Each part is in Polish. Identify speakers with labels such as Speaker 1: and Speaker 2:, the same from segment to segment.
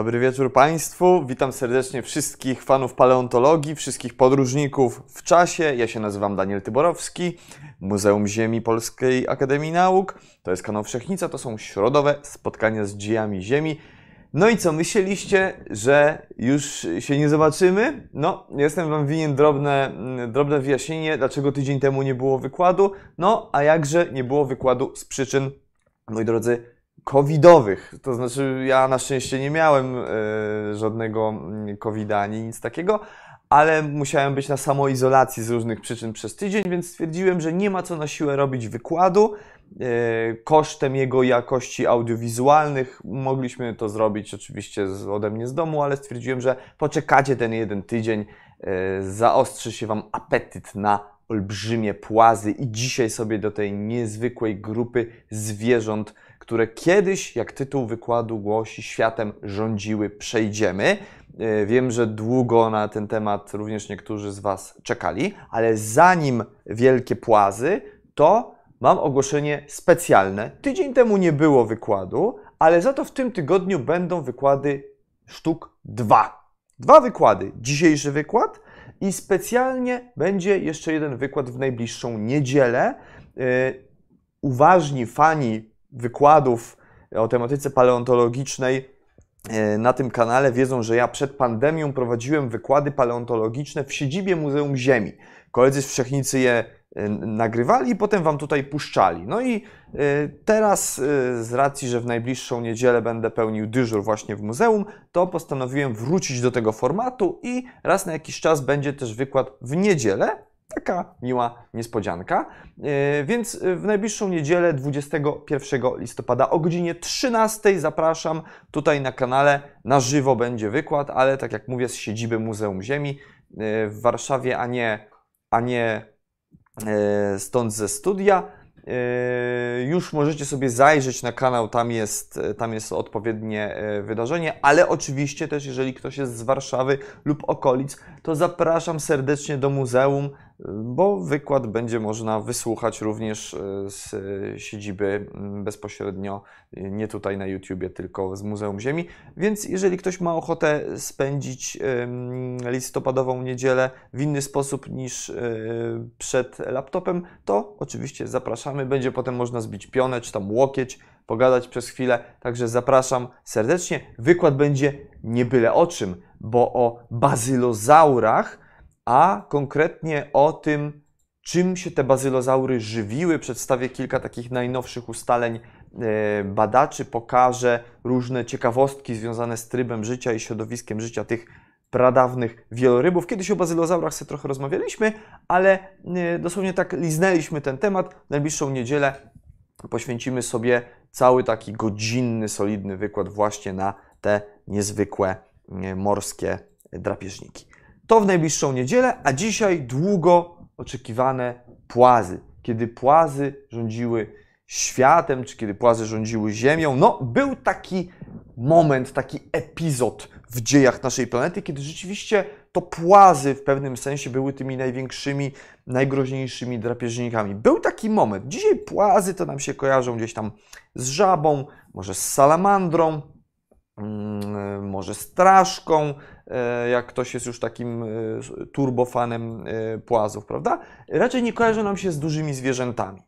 Speaker 1: Dobry wieczór Państwu. Witam serdecznie wszystkich fanów paleontologii, wszystkich podróżników w czasie. Ja się nazywam Daniel Tyborowski, Muzeum Ziemi Polskiej Akademii Nauk. To jest kanał Wszechnica, to są środowe spotkania z dziejami Ziemi. No i co, myśleliście, że już się nie zobaczymy? No, jestem Wam winien drobne, drobne wyjaśnienie, dlaczego tydzień temu nie było wykładu. No, a jakże nie było wykładu z przyczyn, moi drodzy, covidowych. To znaczy, ja na szczęście nie miałem e, żadnego mm, covida ani nic takiego, ale musiałem być na samoizolacji z różnych przyczyn przez tydzień, więc stwierdziłem, że nie ma co na siłę robić wykładu. E, kosztem jego jakości audiowizualnych mogliśmy to zrobić oczywiście ode mnie z domu, ale stwierdziłem, że poczekacie ten jeden tydzień, e, zaostrzy się Wam apetyt na olbrzymie płazy i dzisiaj sobie do tej niezwykłej grupy zwierząt które kiedyś, jak tytuł wykładu głosi, światem rządziły, przejdziemy. E, wiem, że długo na ten temat również niektórzy z Was czekali, ale zanim wielkie płazy, to mam ogłoszenie specjalne. Tydzień temu nie było wykładu, ale za to w tym tygodniu będą wykłady sztuk dwa. Dwa wykłady. Dzisiejszy wykład i specjalnie będzie jeszcze jeden wykład w najbliższą niedzielę. E, uważni fani wykładów o tematyce paleontologicznej e, na tym kanale wiedzą, że ja przed pandemią prowadziłem wykłady paleontologiczne w siedzibie Muzeum Ziemi. Koledzy z Wszechnicy je e, nagrywali i potem Wam tutaj puszczali. No i e, teraz z racji, że w najbliższą niedzielę będę pełnił dyżur właśnie w muzeum, to postanowiłem wrócić do tego formatu i raz na jakiś czas będzie też wykład w niedzielę, Taka miła niespodzianka. E, więc w najbliższą niedzielę 21 listopada o godzinie 13 zapraszam tutaj na kanale. Na żywo będzie wykład, ale tak jak mówię, z siedziby Muzeum Ziemi e, w Warszawie, a nie, a nie e, stąd ze studia. Już możecie sobie zajrzeć na kanał, tam jest, tam jest odpowiednie wydarzenie, ale oczywiście też, jeżeli ktoś jest z Warszawy lub okolic, to zapraszam serdecznie do muzeum, bo wykład będzie można wysłuchać również z siedziby mm, bezpośrednio, nie tutaj na YouTubie, tylko z Muzeum Ziemi. Więc jeżeli ktoś ma ochotę spędzić listopadową niedzielę w inny sposób niż przed laptopem, to oczywiście zapraszamy będzie potem można zbić pionę czy tam łokieć, pogadać przez chwilę. Także zapraszam serdecznie. Wykład będzie nie byle o czym, bo o bazylozaurach, a konkretnie o tym, czym się te bazylozaury żywiły. Przedstawię kilka takich najnowszych ustaleń e, badaczy, pokażę różne ciekawostki związane z trybem życia i środowiskiem życia tych pradawnych wielorybów. Kiedyś o bazylozaurach sobie trochę rozmawialiśmy, ale e, dosłownie tak liznęliśmy ten temat. Najbliższą niedzielę poświęcimy sobie cały taki godzinny, solidny wykład właśnie na te niezwykłe e, morskie drapieżniki. To w najbliższą niedzielę, a dzisiaj długo oczekiwane płazy. Kiedy płazy rządziły światem, czy kiedy płazy rządziły Ziemią, no był taki moment, taki epizod w dziejach naszej planety, kiedy rzeczywiście to płazy w pewnym sensie były tymi największymi, najgroźniejszymi drapieżnikami. Był taki moment. Dzisiaj płazy to nam się kojarzą gdzieś tam z żabą, może z salamandrą, może straszką, e, jak ktoś jest już takim e, turbofanem e, płazów, prawda? Raczej nie kojarzą nam się z dużymi zwierzętami.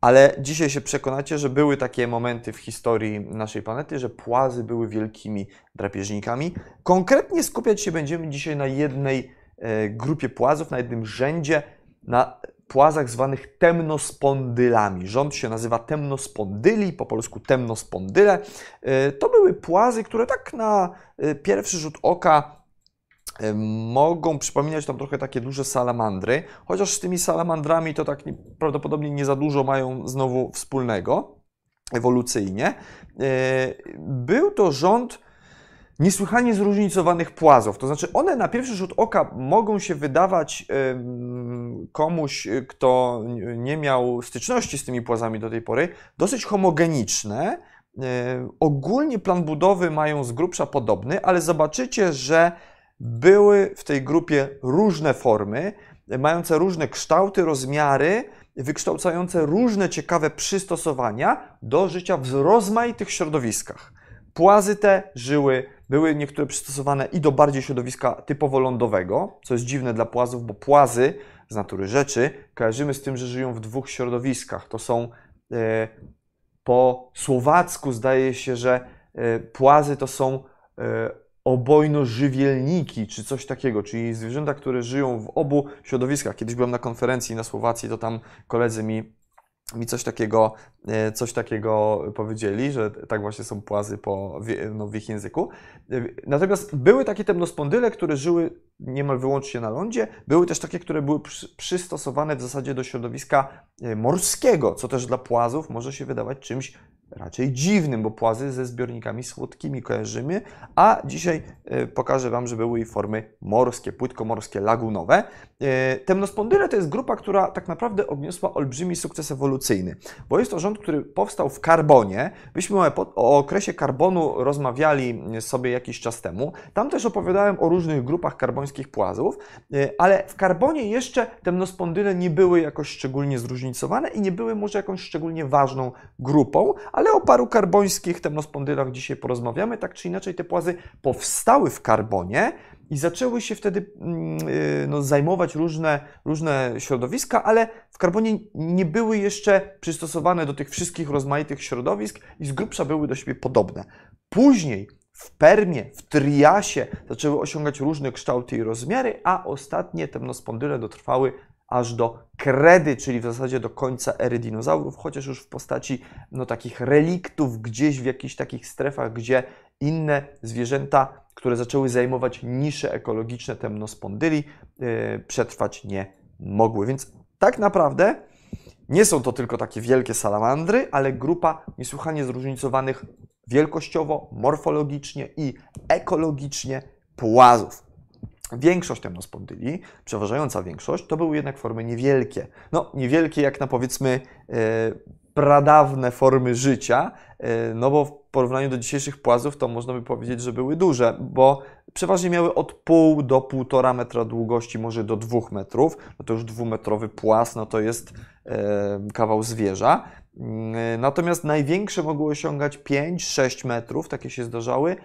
Speaker 1: Ale dzisiaj się przekonacie, że były takie momenty w historii naszej planety, że płazy były wielkimi drapieżnikami. Konkretnie skupiać się będziemy dzisiaj na jednej e, grupie płazów, na jednym rzędzie, na płazach zwanych temnospondylami. Rząd się nazywa temnospondyli, po polsku temnospondyle. E, to były płazy, które tak na e, pierwszy rzut oka mogą przypominać tam trochę takie duże salamandry, chociaż z tymi salamandrami to tak prawdopodobnie nie za dużo mają znowu wspólnego ewolucyjnie. E, był to rząd niesłychanie zróżnicowanych płazów. To znaczy, one na pierwszy rzut oka mogą się wydawać komuś, kto nie miał styczności z tymi płazami do tej pory, dosyć homogeniczne. E, ogólnie plan budowy mają z grubsza podobny, ale zobaczycie, że były w tej grupie różne formy, mające różne kształty, rozmiary, wykształcające różne ciekawe przystosowania do życia w rozmaitych środowiskach. Płazy te żyły były niektóre przystosowane i do bardziej środowiska typowo lądowego, co jest dziwne dla płazów, bo płazy z natury rzeczy kojarzymy z tym, że żyją w dwóch środowiskach. To są e, po słowacku zdaje się, że e, płazy to są e, obojnożywielniki, czy coś takiego, czyli zwierzęta, które żyją w obu środowiskach. Kiedyś byłem na konferencji na Słowacji, to tam koledzy mi mi coś takiego, e, coś takiego powiedzieli, że tak właśnie są płazy po, no, w ich języku. E, natomiast były takie temnospondyle, które żyły niemal wyłącznie na lądzie. Były też takie, które były przystosowane w zasadzie do środowiska e, morskiego, co też dla płazów może się wydawać czymś raczej dziwnym, bo płazy ze zbiornikami słodkimi kojarzymy, a dzisiaj e, pokażę Wam, że były i formy morskie, płytkomorskie, lagunowe. E, temnospondyle to jest grupa, która tak naprawdę odniosła olbrzymi sukces ewolucyjny, bo jest to rząd, który powstał w karbonie. Myśmy o okresie karbonu rozmawiali sobie jakiś czas temu. Tam też opowiadałem o różnych grupach karbońskich płazów, e, ale w karbonie jeszcze temnospondyle nie były jakoś szczególnie zróżnicowane i nie były może jakąś szczególnie ważną grupą, ale o paru karbońskich temnospondylach dzisiaj porozmawiamy. Tak czy inaczej, te płazy powstały w karbonie i zaczęły się wtedy mm, y, no, zajmować różne, różne środowiska, ale w karbonie nie były jeszcze przystosowane do tych wszystkich rozmaitych środowisk i z grubsza były do siebie podobne. Później w Permie, w Triasie zaczęły osiągać różne kształty i rozmiary, a ostatnie temnospondyle dotrwały aż do kredy, czyli w zasadzie do końca ery dinozaurów, chociaż już w postaci no, takich reliktów gdzieś w jakichś takich strefach, gdzie inne zwierzęta, które zaczęły zajmować nisze ekologiczne temnospondyli, yy, przetrwać nie mogły. Więc tak naprawdę nie są to tylko takie wielkie salamandry, ale grupa niesłychanie zróżnicowanych wielkościowo, morfologicznie i ekologicznie płazów. Większość temnospondyli, przeważająca większość, to były jednak formy niewielkie. No, niewielkie jak na powiedzmy e, pradawne formy życia, e, no bo w porównaniu do dzisiejszych płazów to można by powiedzieć, że były duże, bo przeważnie miały od pół do półtora metra długości, może do dwóch metrów. No to już dwumetrowy płaz, no to jest e, kawał zwierza. Mm, natomiast największe mogły osiągać 5-6 metrów, takie się zdarzały,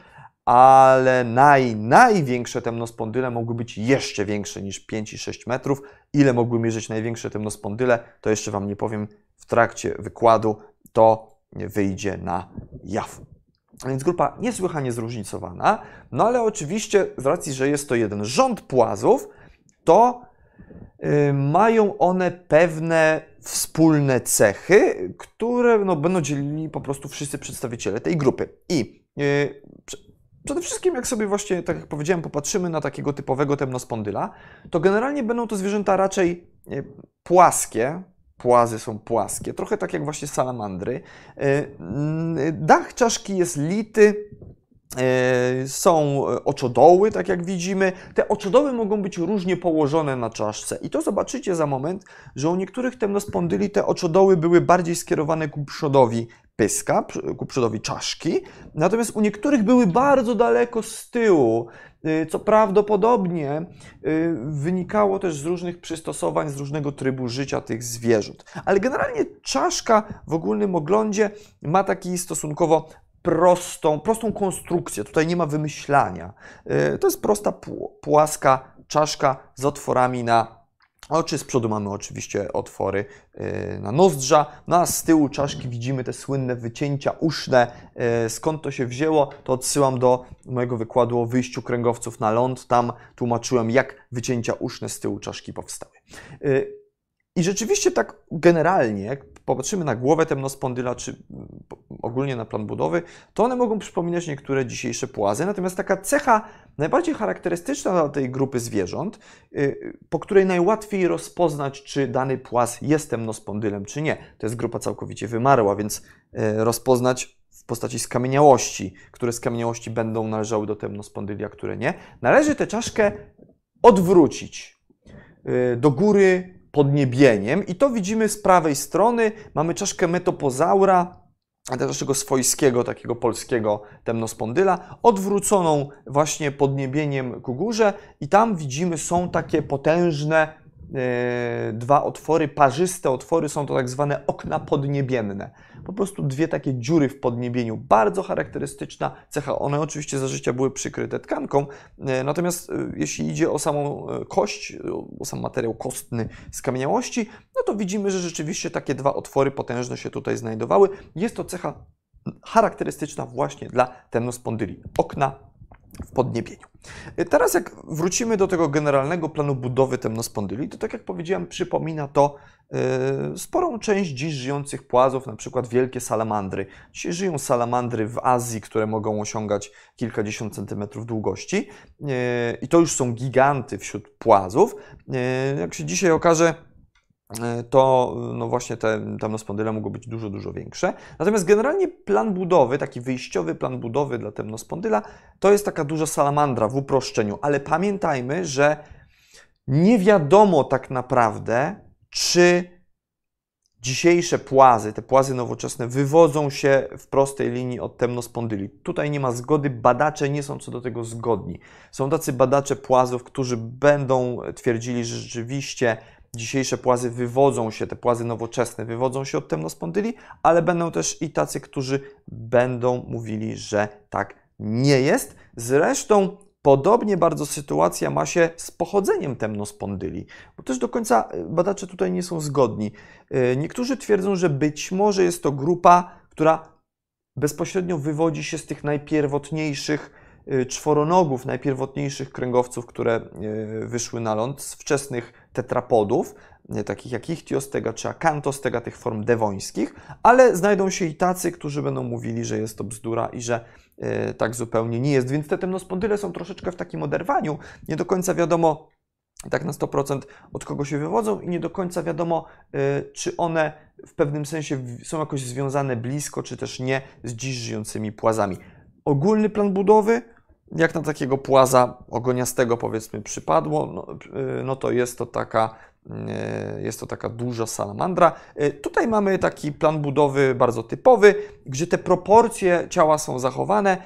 Speaker 1: ale naj, największe temnospondyle mogły być jeszcze większe niż 5 i 6 metrów. Ile mogły mierzyć największe temnospondyle, to jeszcze Wam nie powiem w trakcie wykładu, to wyjdzie na jaw. Więc grupa niesłychanie zróżnicowana, no ale oczywiście z racji, że jest to jeden rząd płazów, to yy, mają one pewne wspólne cechy, które no, będą dzielili po prostu wszyscy przedstawiciele tej grupy. I yy, Przede wszystkim, jak sobie właśnie, tak jak powiedziałem, popatrzymy na takiego typowego temnospondyla, to generalnie będą to zwierzęta raczej e, płaskie, płazy są płaskie, trochę tak jak właśnie salamandry. E, dach czaszki jest lity, e, są oczodoły, tak jak widzimy. Te oczodoły mogą być różnie położone na czaszce. I to zobaczycie za moment, że u niektórych temnospondyli te oczodoły były bardziej skierowane ku przodowi pyska, ku przodowi czaszki, natomiast u niektórych były bardzo daleko z tyłu, y, co prawdopodobnie y, wynikało też z różnych przystosowań, z różnego trybu życia tych zwierząt. Ale generalnie czaszka w ogólnym oglądzie ma taki stosunkowo prostą, prostą konstrukcję. Tutaj nie ma wymyślania. Y, to jest prosta, płaska czaszka z otworami na Oczy z przodu mamy oczywiście otwory y, na nozdrza, no a z tyłu czaszki widzimy te słynne wycięcia uszne. Y, skąd to się wzięło, to odsyłam do mojego wykładu o wyjściu kręgowców na ląd. Tam tłumaczyłem, jak wycięcia uszne z tyłu czaszki powstały. Y, I rzeczywiście tak generalnie, popatrzymy na głowę temnospondyla, czy ogólnie na plan budowy, to one mogą przypominać niektóre dzisiejsze płazy. Natomiast taka cecha najbardziej charakterystyczna dla tej grupy zwierząt, y, po której najłatwiej rozpoznać, czy dany płaz jest temnospondylem, czy nie. To jest grupa całkowicie wymarła, więc y, rozpoznać w postaci skamieniałości, które skamieniałości będą należały do temnospondylia, które nie. Należy tę czaszkę odwrócić y, do góry podniebieniem i to widzimy z prawej strony. Mamy czaszkę metopozaura, naszego swojskiego, takiego polskiego temnospondyla, odwróconą właśnie podniebieniem ku górze i tam widzimy są takie potężne dwa otwory, parzyste otwory, są to tak zwane okna podniebienne. Po prostu dwie takie dziury w podniebieniu. Bardzo charakterystyczna cecha. One oczywiście za życia były przykryte tkanką, e, natomiast e, jeśli idzie o samą kość, o sam materiał kostny skamieniałości, no to widzimy, że rzeczywiście takie dwa otwory potężne się tutaj znajdowały. Jest to cecha charakterystyczna właśnie dla temnospondyli. Okna w podniebieniu. Teraz jak wrócimy do tego generalnego planu budowy temnospondyli, to tak jak powiedziałem, przypomina to yy, sporą część dziś żyjących płazów, na przykład wielkie salamandry. Dzisiaj żyją salamandry w Azji, które mogą osiągać kilkadziesiąt centymetrów długości yy, i to już są giganty wśród płazów. Jak się dzisiaj okaże, to no właśnie te temnospondyle mogą być dużo, dużo większe. Natomiast generalnie plan budowy, taki wyjściowy plan budowy dla temnospondyla, to jest taka duża salamandra w uproszczeniu, ale pamiętajmy, że nie wiadomo tak naprawdę, czy dzisiejsze płazy, te płazy nowoczesne, wywodzą się w prostej linii od temnospondyli. Tutaj nie ma zgody, badacze nie są co do tego zgodni. Są tacy badacze płazów, którzy będą twierdzili, że rzeczywiście dzisiejsze płazy wywodzą się, te płazy nowoczesne wywodzą się od temnospondyli, ale będą też i tacy, którzy będą mówili, że tak nie jest. Zresztą Podobnie bardzo sytuacja ma się z pochodzeniem temnospondyli, bo też do końca e, badacze tutaj nie są zgodni. E, niektórzy twierdzą, że być może jest to grupa, która bezpośrednio wywodzi się z tych najpierwotniejszych czworonogów, najpierwotniejszych kręgowców, które wyszły na ląd, z wczesnych tetrapodów, takich jak ichtiostega czy akantostega, tych form dewońskich, ale znajdą się i tacy, którzy będą mówili, że jest to bzdura i że e, tak zupełnie nie jest. Więc te temnospondyle są troszeczkę w takim oderwaniu. Nie do końca wiadomo, tak na 100% od kogo się wywodzą i nie do końca wiadomo, czy one w pewnym sensie są jakoś związane blisko, czy też nie z dziś żyjącymi płazami. Ogólny plan budowy jak na takiego płaza ogoniastego powiedzmy przypadło, no, y, no to jest to taka y, jest to taka duża salamandra. Y, tutaj mamy taki plan budowy bardzo typowy, gdzie te proporcje ciała są zachowane.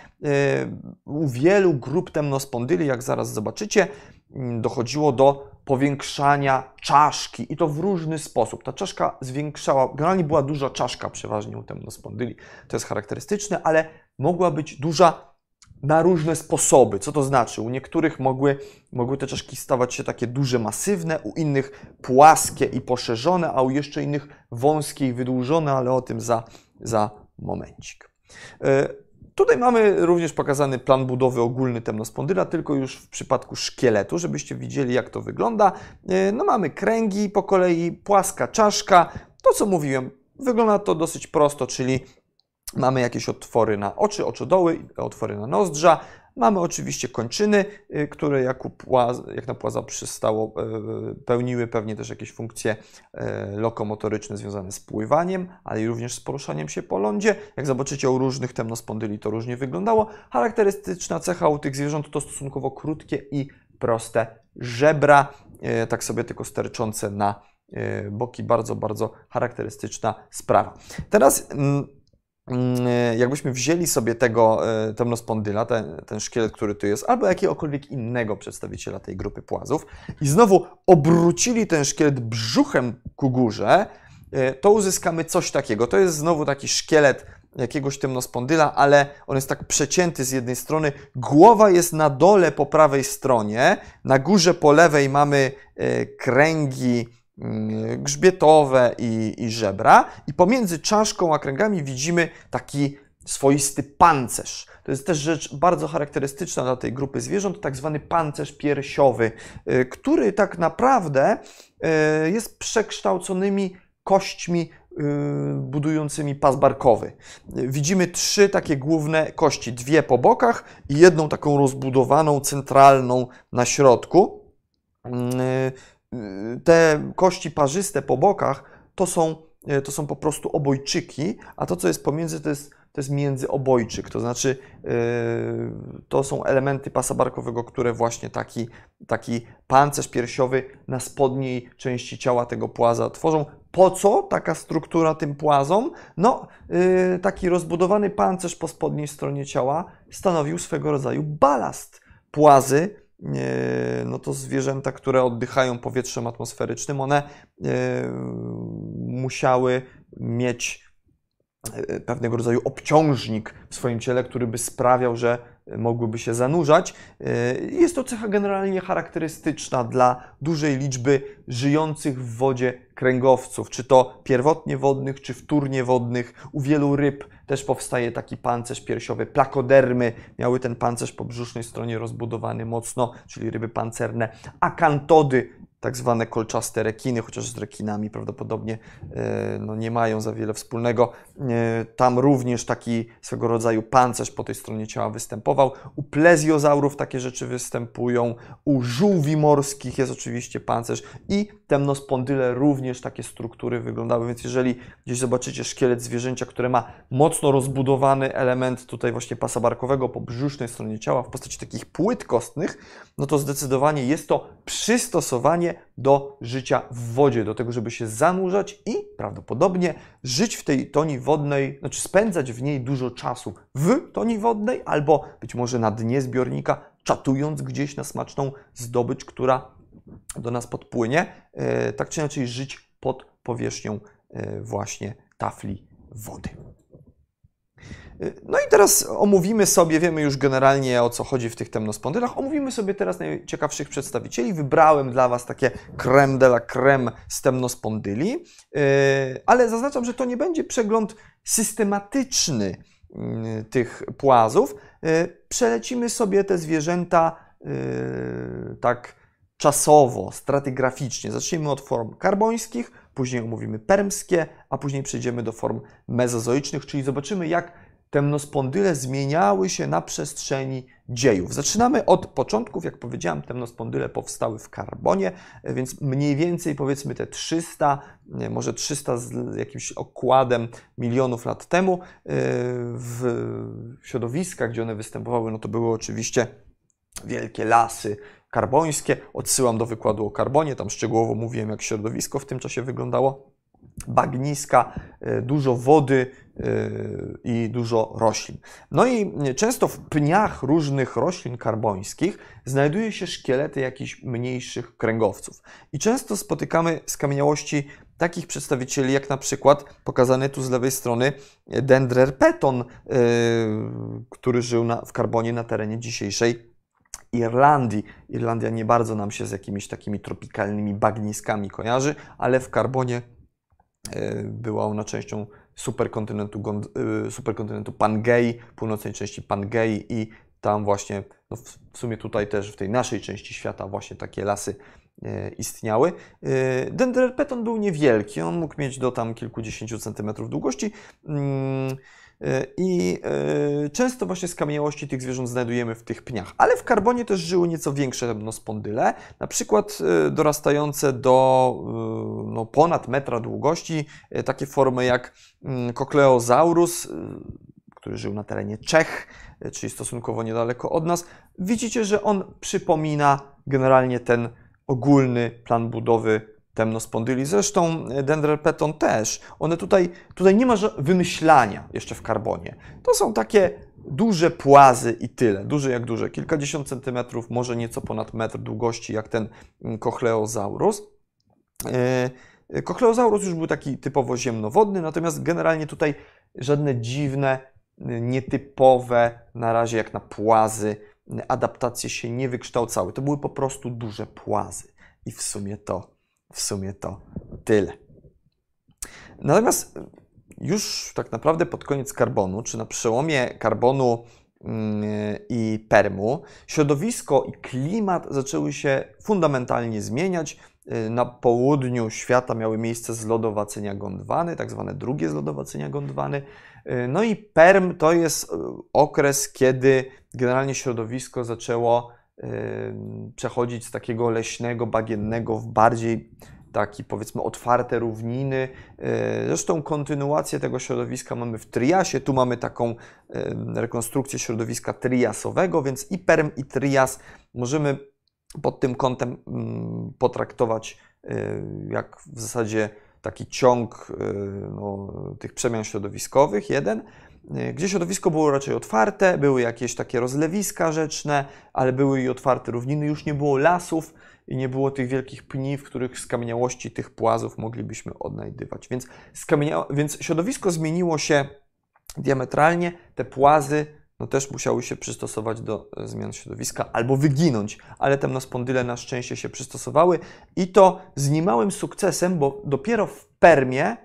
Speaker 1: U wielu grup temnospondyli, jak zaraz zobaczycie, mm, dochodziło do powiększania czaszki i to w różny sposób. Ta czaszka zwiększała, generalnie była duża czaszka przeważnie u temnospondyli, to jest charakterystyczne, ale mogła być duża na różne sposoby. Co to znaczy? U niektórych mogły, mogły te czaszki stawać się takie duże, masywne, u innych płaskie i poszerzone, a u jeszcze innych wąskie i wydłużone, ale o tym za, za momencik. E, tutaj mamy również pokazany plan budowy ogólny temnospondyla, tylko już w przypadku szkieletu, żebyście widzieli, jak to wygląda. E, no mamy kręgi po kolei, płaska czaszka. To, co mówiłem, wygląda to dosyć prosto, czyli Mamy jakieś otwory na oczy, oczodoły, otwory na nozdrza. Mamy oczywiście kończyny, y, które jak, jak na płaza przystało, y, pełniły pewnie też jakieś funkcje y, lokomotoryczne związane z pływaniem, ale również z poruszaniem się po lądzie. Jak zobaczycie u różnych temnospondyli to różnie wyglądało. Charakterystyczna cecha u tych zwierząt to stosunkowo krótkie i proste żebra, tak sobie tylko sterczące na boki. Bardzo, bardzo charakterystyczna sprawa. Teraz mm, jakbyśmy wzięli sobie tego e, temnospondyla, ten, ten szkielet, który tu jest, albo jakiegokolwiek innego przedstawiciela tej grupy płazów i znowu obrócili ten szkielet brzuchem ku górze, e, to uzyskamy coś takiego. To jest znowu taki szkielet jakiegoś temnospondyla, ale on jest tak przecięty z jednej strony. Głowa jest na dole po prawej stronie, na górze po lewej mamy kręgi Mm, grzbietowe i, i żebra, i pomiędzy czaszką a kręgami widzimy taki swoisty pancerz. To jest też rzecz bardzo charakterystyczna dla tej grupy zwierząt, tak zwany pancerz piersiowy, y, który tak naprawdę y, jest przekształconymi kośćmi y, budującymi pas barkowy. Widzimy trzy takie główne kości, dwie po bokach i jedną taką rozbudowaną, centralną na środku te kości parzyste po bokach to są, e, to są po prostu obojczyki, a to, co jest pomiędzy, to jest, to jest międzyobojczyk. To znaczy, yy, to są elementy pasa barkowego, które właśnie taki, taki pancerz piersiowy na spodniej części ciała tego płaza tworzą. Po co taka struktura tym płazom? No, taki rozbudowany pancerz po spodniej stronie ciała stanowił swego rodzaju balast. Płazy no to zwierzęta, które oddychają powietrzem atmosferycznym, one musiały mieć pewnego rodzaju obciążnik w swoim ciele, który by sprawiał, że mogłyby się zanurzać. Jest to cecha generalnie charakterystyczna dla dużej liczby żyjących w wodzie kręgowców, czy to pierwotnie wodnych, czy wtórnie wodnych. U wielu ryb też powstaje taki pancerz piersiowy. Plakodermy miały ten pancerz po brzusznej stronie rozbudowany mocno, czyli ryby pancerne. Akantody tak zwane kolczaste rekiny, chociaż z rekinami prawdopodobnie e, no, nie mają za wiele wspólnego. E, tam również taki swego rodzaju pancerz po tej stronie ciała występował. U plezjozaurów takie rzeczy występują, u żółwi morskich jest oczywiście pancerz i temnospondyle również takie struktury wyglądały, więc jeżeli gdzieś zobaczycie szkielet zwierzęcia, które ma mocno rozbudowany element tutaj właśnie pasa barkowego po brzusznej stronie ciała w postaci takich płyt kostnych, no to zdecydowanie jest to przystosowanie do życia w wodzie, do tego, żeby się zanurzać i prawdopodobnie żyć w tej toni wodnej, znaczy spędzać w niej dużo czasu w toni wodnej albo być może na dnie zbiornika, czatując gdzieś na smaczną zdobycz, która do nas podpłynie, e, tak czy inaczej żyć pod powierzchnią e, właśnie tafli wody. No i teraz omówimy sobie, wiemy już generalnie o co chodzi w tych temnospondylach, omówimy sobie teraz najciekawszych przedstawicieli. Wybrałem dla Was takie creme de la creme z temnospondyli, yy, ale zaznaczam, że to nie będzie przegląd systematyczny yy, tych płazów. Yy, przelecimy sobie te zwierzęta tak czasowo, stratygraficznie. Zaczniemy od form karbońskich, później omówimy permskie, a później przejdziemy do form mezozoicznych, czyli zobaczymy jak temnospondyle zmieniały się na przestrzeni dziejów. Zaczynamy od początków, jak powiedziałem, temnospondyle powstały w karbonie, więc mniej więcej powiedzmy te 300, może 300 z jakimś okładem milionów lat temu e, w środowiskach, gdzie one występowały, no to były oczywiście wielkie lasy karbońskie. Odsyłam do wykładu o karbonie, tam szczegółowo mówiłem, jak środowisko w tym czasie wyglądało bagniska, e, dużo wody e, i dużo roślin. No i często w pniach różnych roślin karbońskich znajduje się szkielety jakichś mniejszych kręgowców. I często spotykamy skamieniałości takich przedstawicieli, jak na przykład pokazany tu z lewej strony Dendrerpeton, e, który żył na, w karbonie na terenie dzisiejszej Irlandii. Irlandia nie bardzo nam się z jakimiś takimi tropikalnymi bagniskami kojarzy, ale w karbonie była ona częścią superkontynentu, e, superkontynentu Pangei, północnej części Pangei i tam właśnie, no w sumie tutaj też w tej naszej części świata właśnie takie lasy e, istniały. Dendrerpeton był niewielki, on mógł mieć do tam kilkudziesięciu centymetrów długości. E, I e, często właśnie skamieniałości tych zwierząt znajdujemy w tych pniach. Ale w karbonie też żyły nieco większe rebnospondyle, na przykład e, dorastające do no, ponad metra długości, takie formy jak Cochleosaurus, mm, który żył na terenie Czech, czyli stosunkowo niedaleko od nas. Widzicie, że on przypomina generalnie ten ogólny plan budowy temnospondyli. Zresztą e, dendropeton też. One tutaj, tutaj nie ma wymyślania jeszcze w karbonie. To są takie duże płazy i tyle. Duże jak duże. Kilkadziesiąt centymetrów, może nieco ponad metr długości, jak ten mm, Cochleosaurus. Cochleosaurus e, już był taki typowo ziemnowodny, natomiast generalnie tutaj żadne dziwne, nietypowe, na razie jak na płazy, adaptacje się nie wykształcały. To były po prostu duże płazy. I w sumie to w sumie to tyle. Natomiast już tak naprawdę pod koniec karbonu, czy na przełomie karbonu mm, i permu, środowisko i klimat zaczęły się fundamentalnie zmieniać. Na południu świata miały miejsce zlodowacenia Gondwany, tak zwane drugie zlodowacenia Gondwany. No i perm to jest okres, kiedy generalnie środowisko zaczęło przechodzić z takiego leśnego, bagiennego w bardziej taki powiedzmy otwarte równiny. E, zresztą kontynuację tego środowiska mamy w Triasie. Tu mamy taką rekonstrukcję środowiska triasowego, więc i Perm i Trias możemy pod tym kątem mm, potraktować e, jak w zasadzie taki ciąg e, no, tych przemian środowiskowych, jeden. E, gdzie środowisko było raczej otwarte, były jakieś takie rozlewiska rzeczne, ale były i otwarte równiny, już nie było lasów i nie było tych wielkich pni, w których skamieniałości tych płazów moglibyśmy odnajdywać. Więc, skamienia... Więc środowisko zmieniło się diametralnie, te płazy no też musiały się przystosować do e, zmian środowiska albo wyginąć, ale temnospondyle na szczęście się przystosowały. I to z niemałym sukcesem, bo dopiero w Permie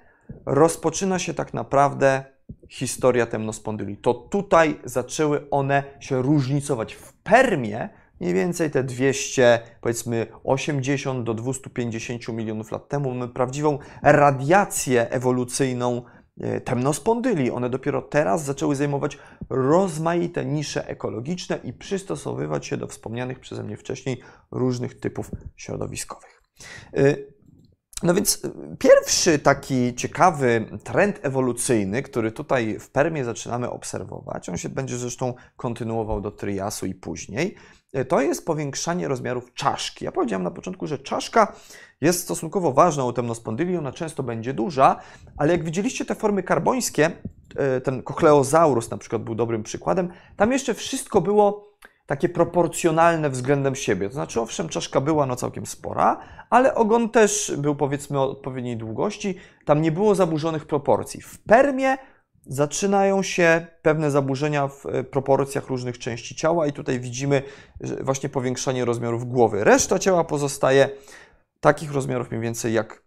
Speaker 1: rozpoczyna się tak naprawdę historia temnospondyli. To tutaj zaczęły one się różnicować. W Permie mniej więcej te 200, powiedzmy 80 do 250 milionów lat temu mamy prawdziwą radiację ewolucyjną E, temnospondyli. One dopiero teraz zaczęły zajmować rozmaite nisze ekologiczne i przystosowywać się do wspomnianych przeze mnie wcześniej różnych typów środowiskowych. No więc e, pierwszy taki ciekawy trend ewolucyjny, który tutaj w Permie zaczynamy obserwować, on się będzie zresztą kontynuował do Triasu i później, to jest powiększanie rozmiarów czaszki. Ja powiedziałem na początku, że czaszka jest stosunkowo ważna u temnospondyli, ona często będzie duża, ale jak widzieliście te formy karbońskie, e, ten Cochleosaurus na przykład był dobrym przykładem, tam jeszcze wszystko było takie proporcjonalne względem siebie. To znaczy, owszem, czaszka była no całkiem spora, ale ogon też był powiedzmy odpowiedniej długości. Tam nie było zaburzonych proporcji. W permie zaczynają się pewne zaburzenia w e, proporcjach różnych części ciała i tutaj widzimy właśnie powiększanie rozmiarów głowy. Reszta ciała pozostaje takich rozmiarów mniej więcej jak,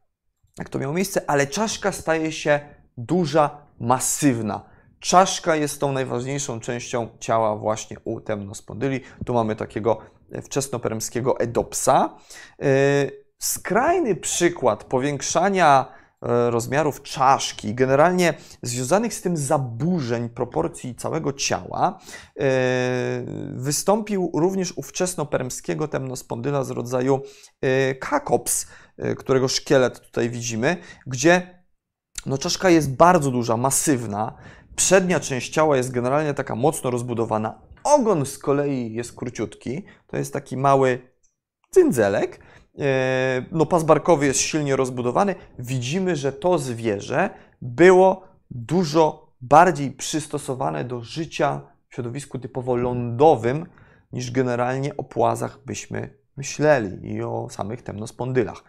Speaker 1: jak to miało miejsce, ale czaszka staje się duża, masywna. Czaszka jest tą najważniejszą częścią ciała właśnie u temnospondyli. Tu mamy takiego wczesnoperemskiego edopsa. E, skrajny przykład powiększania e, rozmiarów czaszki, generalnie związanych z tym zaburzeń proporcji całego ciała, e, wystąpił również u wczesnoperemskiego temnospondyla z rodzaju kakops, którego szkielet tutaj widzimy, gdzie no, czaszka jest bardzo duża, masywna, Przednia część ciała jest generalnie taka mocno rozbudowana. Ogon z kolei jest króciutki. To jest taki mały cyndzelek. E, no, pas barkowy jest silnie rozbudowany. Widzimy, że to zwierzę było dużo bardziej przystosowane do życia w środowisku typowo lądowym, niż generalnie o płazach byśmy myśleli i o samych temnospondylach.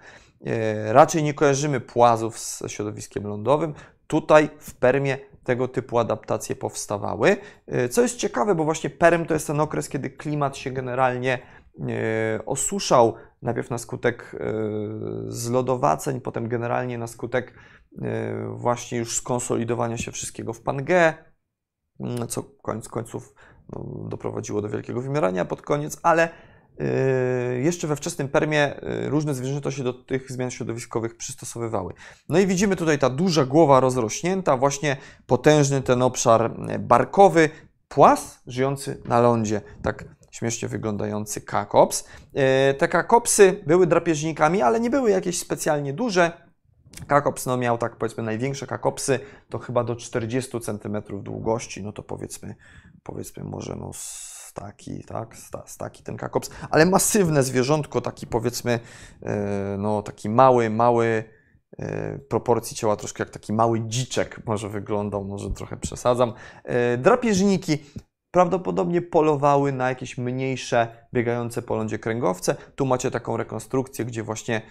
Speaker 1: E, raczej nie kojarzymy płazów z środowiskiem lądowym. Tutaj w Permie tego typu adaptacje powstawały. E, co jest ciekawe, bo właśnie Perm to jest ten okres, kiedy klimat się generalnie e, osuszał, najpierw na skutek e, zlodowaceń, potem generalnie na skutek właśnie już skonsolidowania się wszystkiego w Pangea, mm, co koniec końców no, doprowadziło do wielkiego wymierania pod koniec, ale jeszcze we wczesnym Permie yy, różne zwierzęta się do tych zmian środowiskowych przystosowywały. No i widzimy tutaj ta duża głowa rozrośnięta, właśnie potężny ten obszar yy, barkowy, płas żyjący na lądzie, tak śmiesznie wyglądający kakops. Te kakopsy były drapieżnikami, ale nie były jakieś specjalnie duże. Kakops no, miał tak powiedzmy największe kakopsy to chyba do 40 cm długości, no to powiedzmy, powiedzmy może no staki, tak, staki ten kakops, ale masywne zwierzątko, taki powiedzmy, e, no taki mały, mały, e, proporcji ciała troszkę jak taki mały dziczek może wyglądał, może trochę przesadzam. E, drapieżniki prawdopodobnie polowały na jakieś mniejsze, biegające po lądzie kręgowce. Tu macie taką rekonstrukcję, gdzie właśnie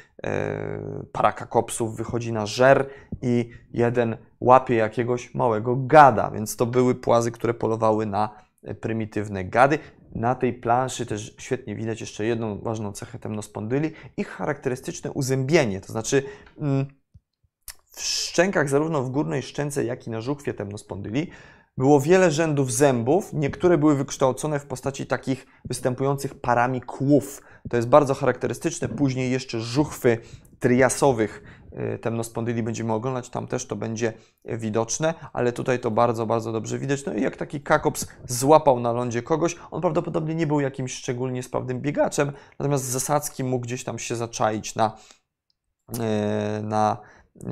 Speaker 1: para kakopsów wychodzi na żer i jeden łapie jakiegoś małego gada, więc to były płazy, które polowały na prymitywne gady. Na tej planszy też świetnie widać jeszcze jedną ważną cechę temnospondyli, ich charakterystyczne uzębienie, to znaczy mm, w szczękach zarówno w górnej szczęce, jak i na żuchwie temnospondyli było wiele rzędów zębów, niektóre były wykształcone w postaci takich występujących parami kłów. To jest bardzo charakterystyczne. Później jeszcze żuchwy triasowych temnospondyli będziemy oglądać, tam też to będzie widoczne, ale tutaj to bardzo, bardzo dobrze widać. No i jak taki kakops złapał na lądzie kogoś, on prawdopodobnie nie był jakimś szczególnie sprawnym biegaczem, natomiast Zasadzki mógł gdzieś tam się zaczaić na, y, na y,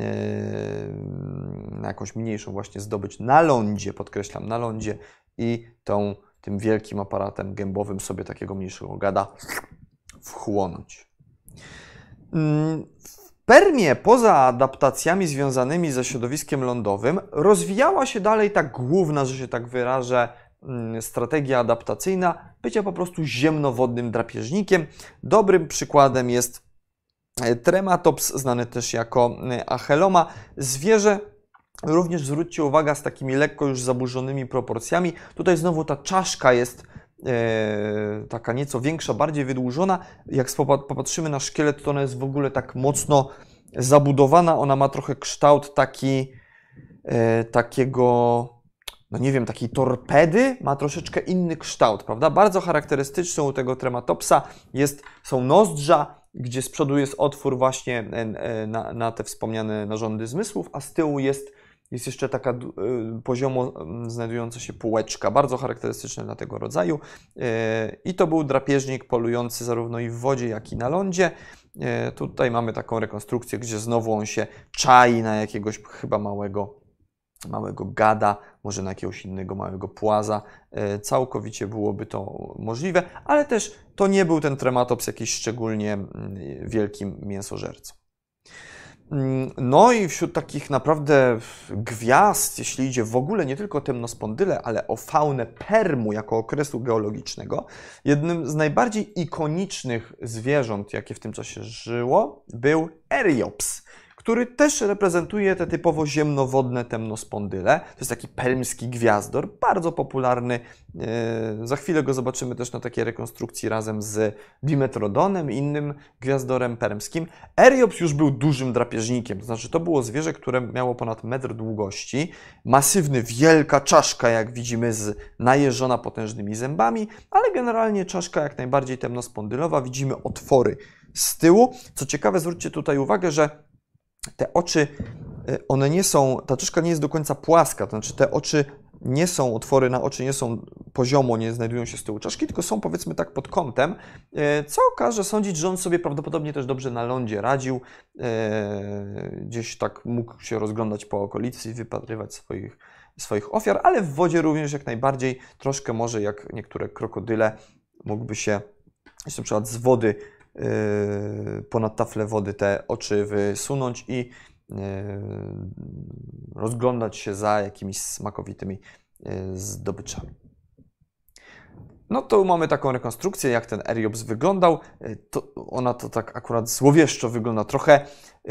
Speaker 1: na jakąś mniejszą właśnie zdobyć na lądzie, podkreślam, na lądzie i tą, tym wielkim aparatem gębowym sobie takiego mniejszego gada wchłonąć. Permie, poza adaptacjami związanymi ze środowiskiem lądowym, rozwijała się dalej ta główna, że się tak wyrażę, mm, strategia adaptacyjna bycia po prostu ziemnowodnym drapieżnikiem. Dobrym przykładem jest e, Trematops, znany też jako e, Acheloma, zwierzę Również zwróćcie uwagę z takimi lekko już zaburzonymi proporcjami. Tutaj znowu ta czaszka jest taka nieco większa, bardziej wydłużona. Jak popatrzymy na szkielet, to ona jest w ogóle tak mocno zabudowana. Ona ma trochę kształt taki e, takiego, no nie wiem, takiej torpedy. Ma troszeczkę inny kształt, prawda? Bardzo charakterystyczną u tego trematopsa jest, są nozdrza, gdzie z przodu jest otwór właśnie e, e, na, na te wspomniane narządy zmysłów, a z tyłu jest jest jeszcze taka y, poziomo mm, znajdująca się półeczka, bardzo charakterystyczna dla tego rodzaju. Y, I to był drapieżnik polujący zarówno i w wodzie, jak i na lądzie. Y, tutaj mamy taką rekonstrukcję, gdzie znowu on się czai na jakiegoś chyba małego, małego gada, może na jakiegoś innego małego płaza. Całkowicie byłoby to możliwe, ale też to nie był ten trematops jakiś szczególnie mm, wielkim mięsożercą. Mm, no i wśród takich naprawdę gwiazd, jeśli idzie w ogóle nie tylko o temnospondyle, ale o faunę Permu jako okresu geologicznego, jednym z najbardziej ikonicznych zwierząt, jakie w tym czasie żyło, był Eriops który też reprezentuje te typowo ziemnowodne temnospondyle. To jest taki pelmski gwiazdor, bardzo popularny. E, za chwilę go zobaczymy też na takiej rekonstrukcji razem z Dimetrodonem, innym gwiazdorem permskim. Eriops już był dużym drapieżnikiem, to znaczy to było zwierzę, które miało ponad metr długości, masywny, wielka czaszka, jak widzimy, z najeżona potężnymi zębami, ale generalnie czaszka jak najbardziej temnospondylowa. Widzimy otwory z tyłu. Co ciekawe, zwróćcie tutaj uwagę, że te oczy, y, one nie są, ta czaszka nie jest do końca płaska, to znaczy te oczy nie są, otwory na oczy nie są poziomo, nie znajdują się z tyłu czaszki, tylko są powiedzmy tak pod kątem, y, co każe sądzić, że on sobie prawdopodobnie też dobrze na lądzie radził, y, gdzieś tak mógł się rozglądać po okolicy i wypatrywać swoich, swoich ofiar, ale w wodzie również jak najbardziej, troszkę może jak niektóre krokodyle, mógłby się na przykład z wody ponad taflę wody te oczy wysunąć i yy, rozglądać się za jakimiś smakowitymi yy, zdobyczami. No to mamy taką rekonstrukcję, jak ten Eriops wyglądał. To ona to tak akurat złowieszczo wygląda. Trochę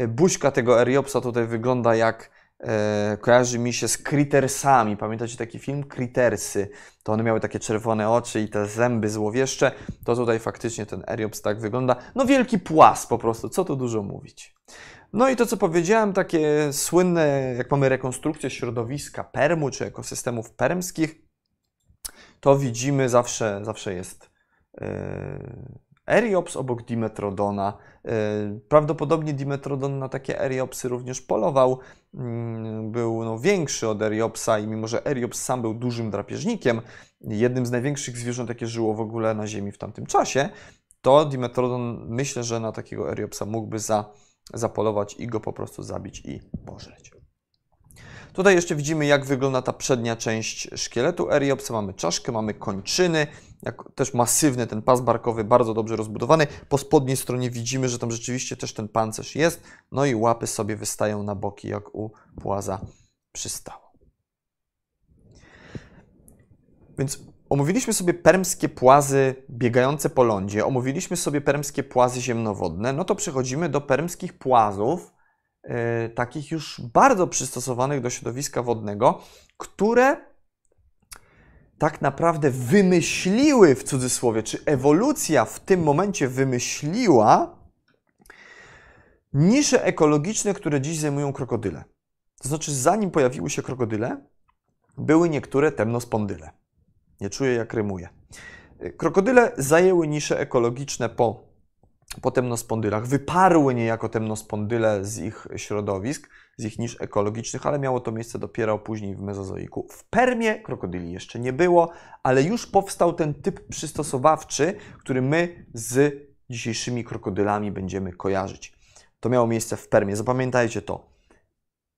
Speaker 1: buźka tego Eriopsa tutaj wygląda jak e, kojarzy mi się z Crittersami. Pamiętacie taki film? Crittersy. To one miały takie czerwone oczy i te zęby złowieszcze. To tutaj faktycznie ten Eriops tak wygląda. No wielki płas po prostu, co tu dużo mówić. No i to, co powiedziałem, takie słynne, jak mamy rekonstrukcję środowiska permu czy ekosystemów permskich, to widzimy zawsze, zawsze jest yy, Eriops obok Dimetrodona. E, prawdopodobnie Dimetrodon na takie Eriopsy również polował. Mm, był no, większy od Eriopsa i mimo, że Eriops sam był dużym drapieżnikiem, jednym z największych zwierząt, jakie żyło w ogóle na Ziemi w tamtym czasie, to Dimetrodon myślę, że na takiego Eriopsa mógłby za, zapolować i go po prostu zabić i pożreć. Tutaj jeszcze widzimy, jak wygląda ta przednia część szkieletu Eriopsa. Mamy czaszkę, mamy kończyny, jak też masywny ten pas barkowy, bardzo dobrze rozbudowany. Po spodniej stronie widzimy, że tam rzeczywiście też ten pancerz jest. No i łapy sobie wystają na boki, jak u płaza przystało. Więc omówiliśmy sobie permskie płazy biegające po lądzie, omówiliśmy sobie permskie płazy ziemnowodne, no to przechodzimy do permskich płazów, E, takich już bardzo przystosowanych do środowiska wodnego, które tak naprawdę wymyśliły w cudzysłowie, czy ewolucja w tym momencie wymyśliła nisze ekologiczne, które dziś zajmują krokodyle. To znaczy, zanim pojawiły się krokodyle, były niektóre temnospondyle. Nie czuję, jak rymuje. Krokodyle zajęły nisze ekologiczne po po temnospondylach. Wyparły niejako temnospondyle z ich środowisk, z ich nisz ekologicznych, ale miało to miejsce dopiero później w mezozoiku. W Permie krokodyli jeszcze nie było, ale już powstał ten typ przystosowawczy, który my z dzisiejszymi krokodylami będziemy kojarzyć. To miało miejsce w Permie. Zapamiętajcie to.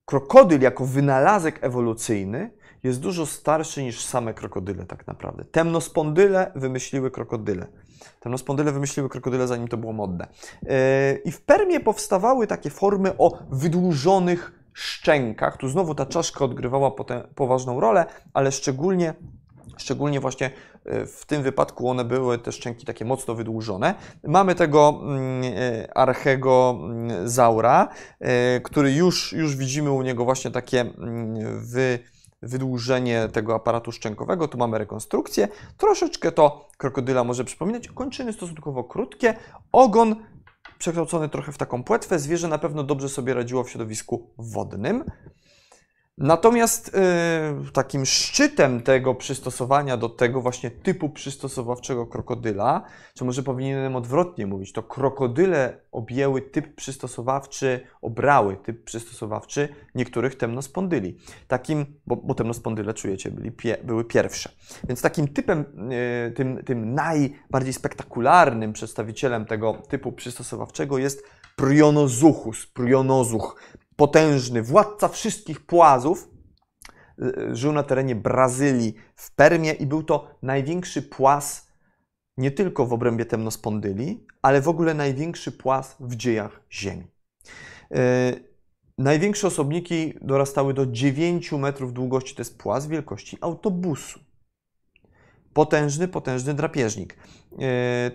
Speaker 1: krokodyl jako wynalazek ewolucyjny jest dużo starszy niż same krokodyle tak naprawdę. Temnospondyle wymyśliły krokodyle. Temnospondyle wymyśliły krokodyle zanim to było modne. Yy, I w Permie powstawały takie formy o wydłużonych szczękach. Tu znowu ta czaszka odgrywała poważną rolę, ale szczególnie Szczególnie właśnie e, w tym wypadku one były te szczęki takie mocno wydłużone. Mamy tego mm, archego mm, zaura, e, który już, już widzimy u niego właśnie takie mm, wy, wydłużenie tego aparatu szczękowego. Tu mamy rekonstrukcję. Troszeczkę to krokodyla może przypominać. Kończyny stosunkowo krótkie. Ogon przekształcony trochę w taką płetwę. Zwierzę na pewno dobrze sobie radziło w środowisku wodnym. Natomiast y, takim szczytem tego przystosowania do tego właśnie typu przystosowawczego krokodyla, czy może powinienem odwrotnie mówić, to krokodyle objęły typ przystosowawczy, obrały typ przystosowawczy niektórych temnospondyli. Takim, bo, bo temnospondyle, czujecie, byli pie, były pierwsze. Więc takim typem, y, tym, tym najbardziej spektakularnym przedstawicielem tego typu przystosowawczego jest Prionozuchus, Prionozuch potężny, władca wszystkich płazów, y, żył na terenie Brazylii, w Permie i był to największy płaz nie tylko w obrębie temnospondyli, ale w ogóle największy płaz w dziejach Ziemi. Yy, największe osobniki dorastały do 9 metrów długości, to jest płaz wielkości autobusu. Potężny, potężny drapieżnik.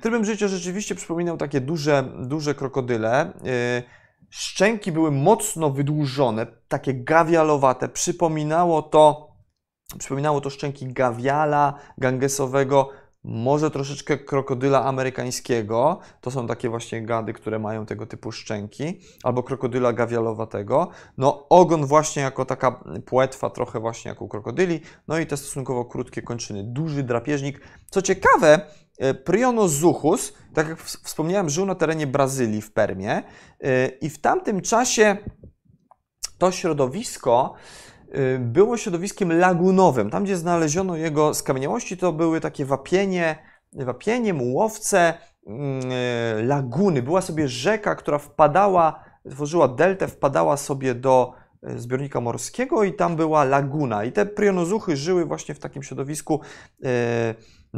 Speaker 1: Trybem życia rzeczywiście przypominał takie duże, duże krokodyle. Szczęki były mocno wydłużone, takie gawialowate. Przypominało to, przypominało to szczęki gawiala gangesowego, może troszeczkę krokodyla amerykańskiego. To są takie właśnie gady, które mają tego typu szczęki, albo krokodyla gawialowatego. No, ogon właśnie jako taka płetwa, trochę właśnie jak u krokodyli. No i te stosunkowo krótkie kończyny. Duży drapieżnik. Co ciekawe, Prionozuchus, tak jak wspomniałem, żył na terenie Brazylii w Permie e, i w tamtym czasie to środowisko e, było środowiskiem lagunowym. Tam, gdzie znaleziono jego skamieniałości, to były takie wapienie, wapienie mułowce, mm, laguny. Była sobie rzeka, która wpadała, tworzyła deltę, wpadała sobie do zbiornika morskiego i tam była laguna. I te prionozuchy żyły właśnie w takim środowisku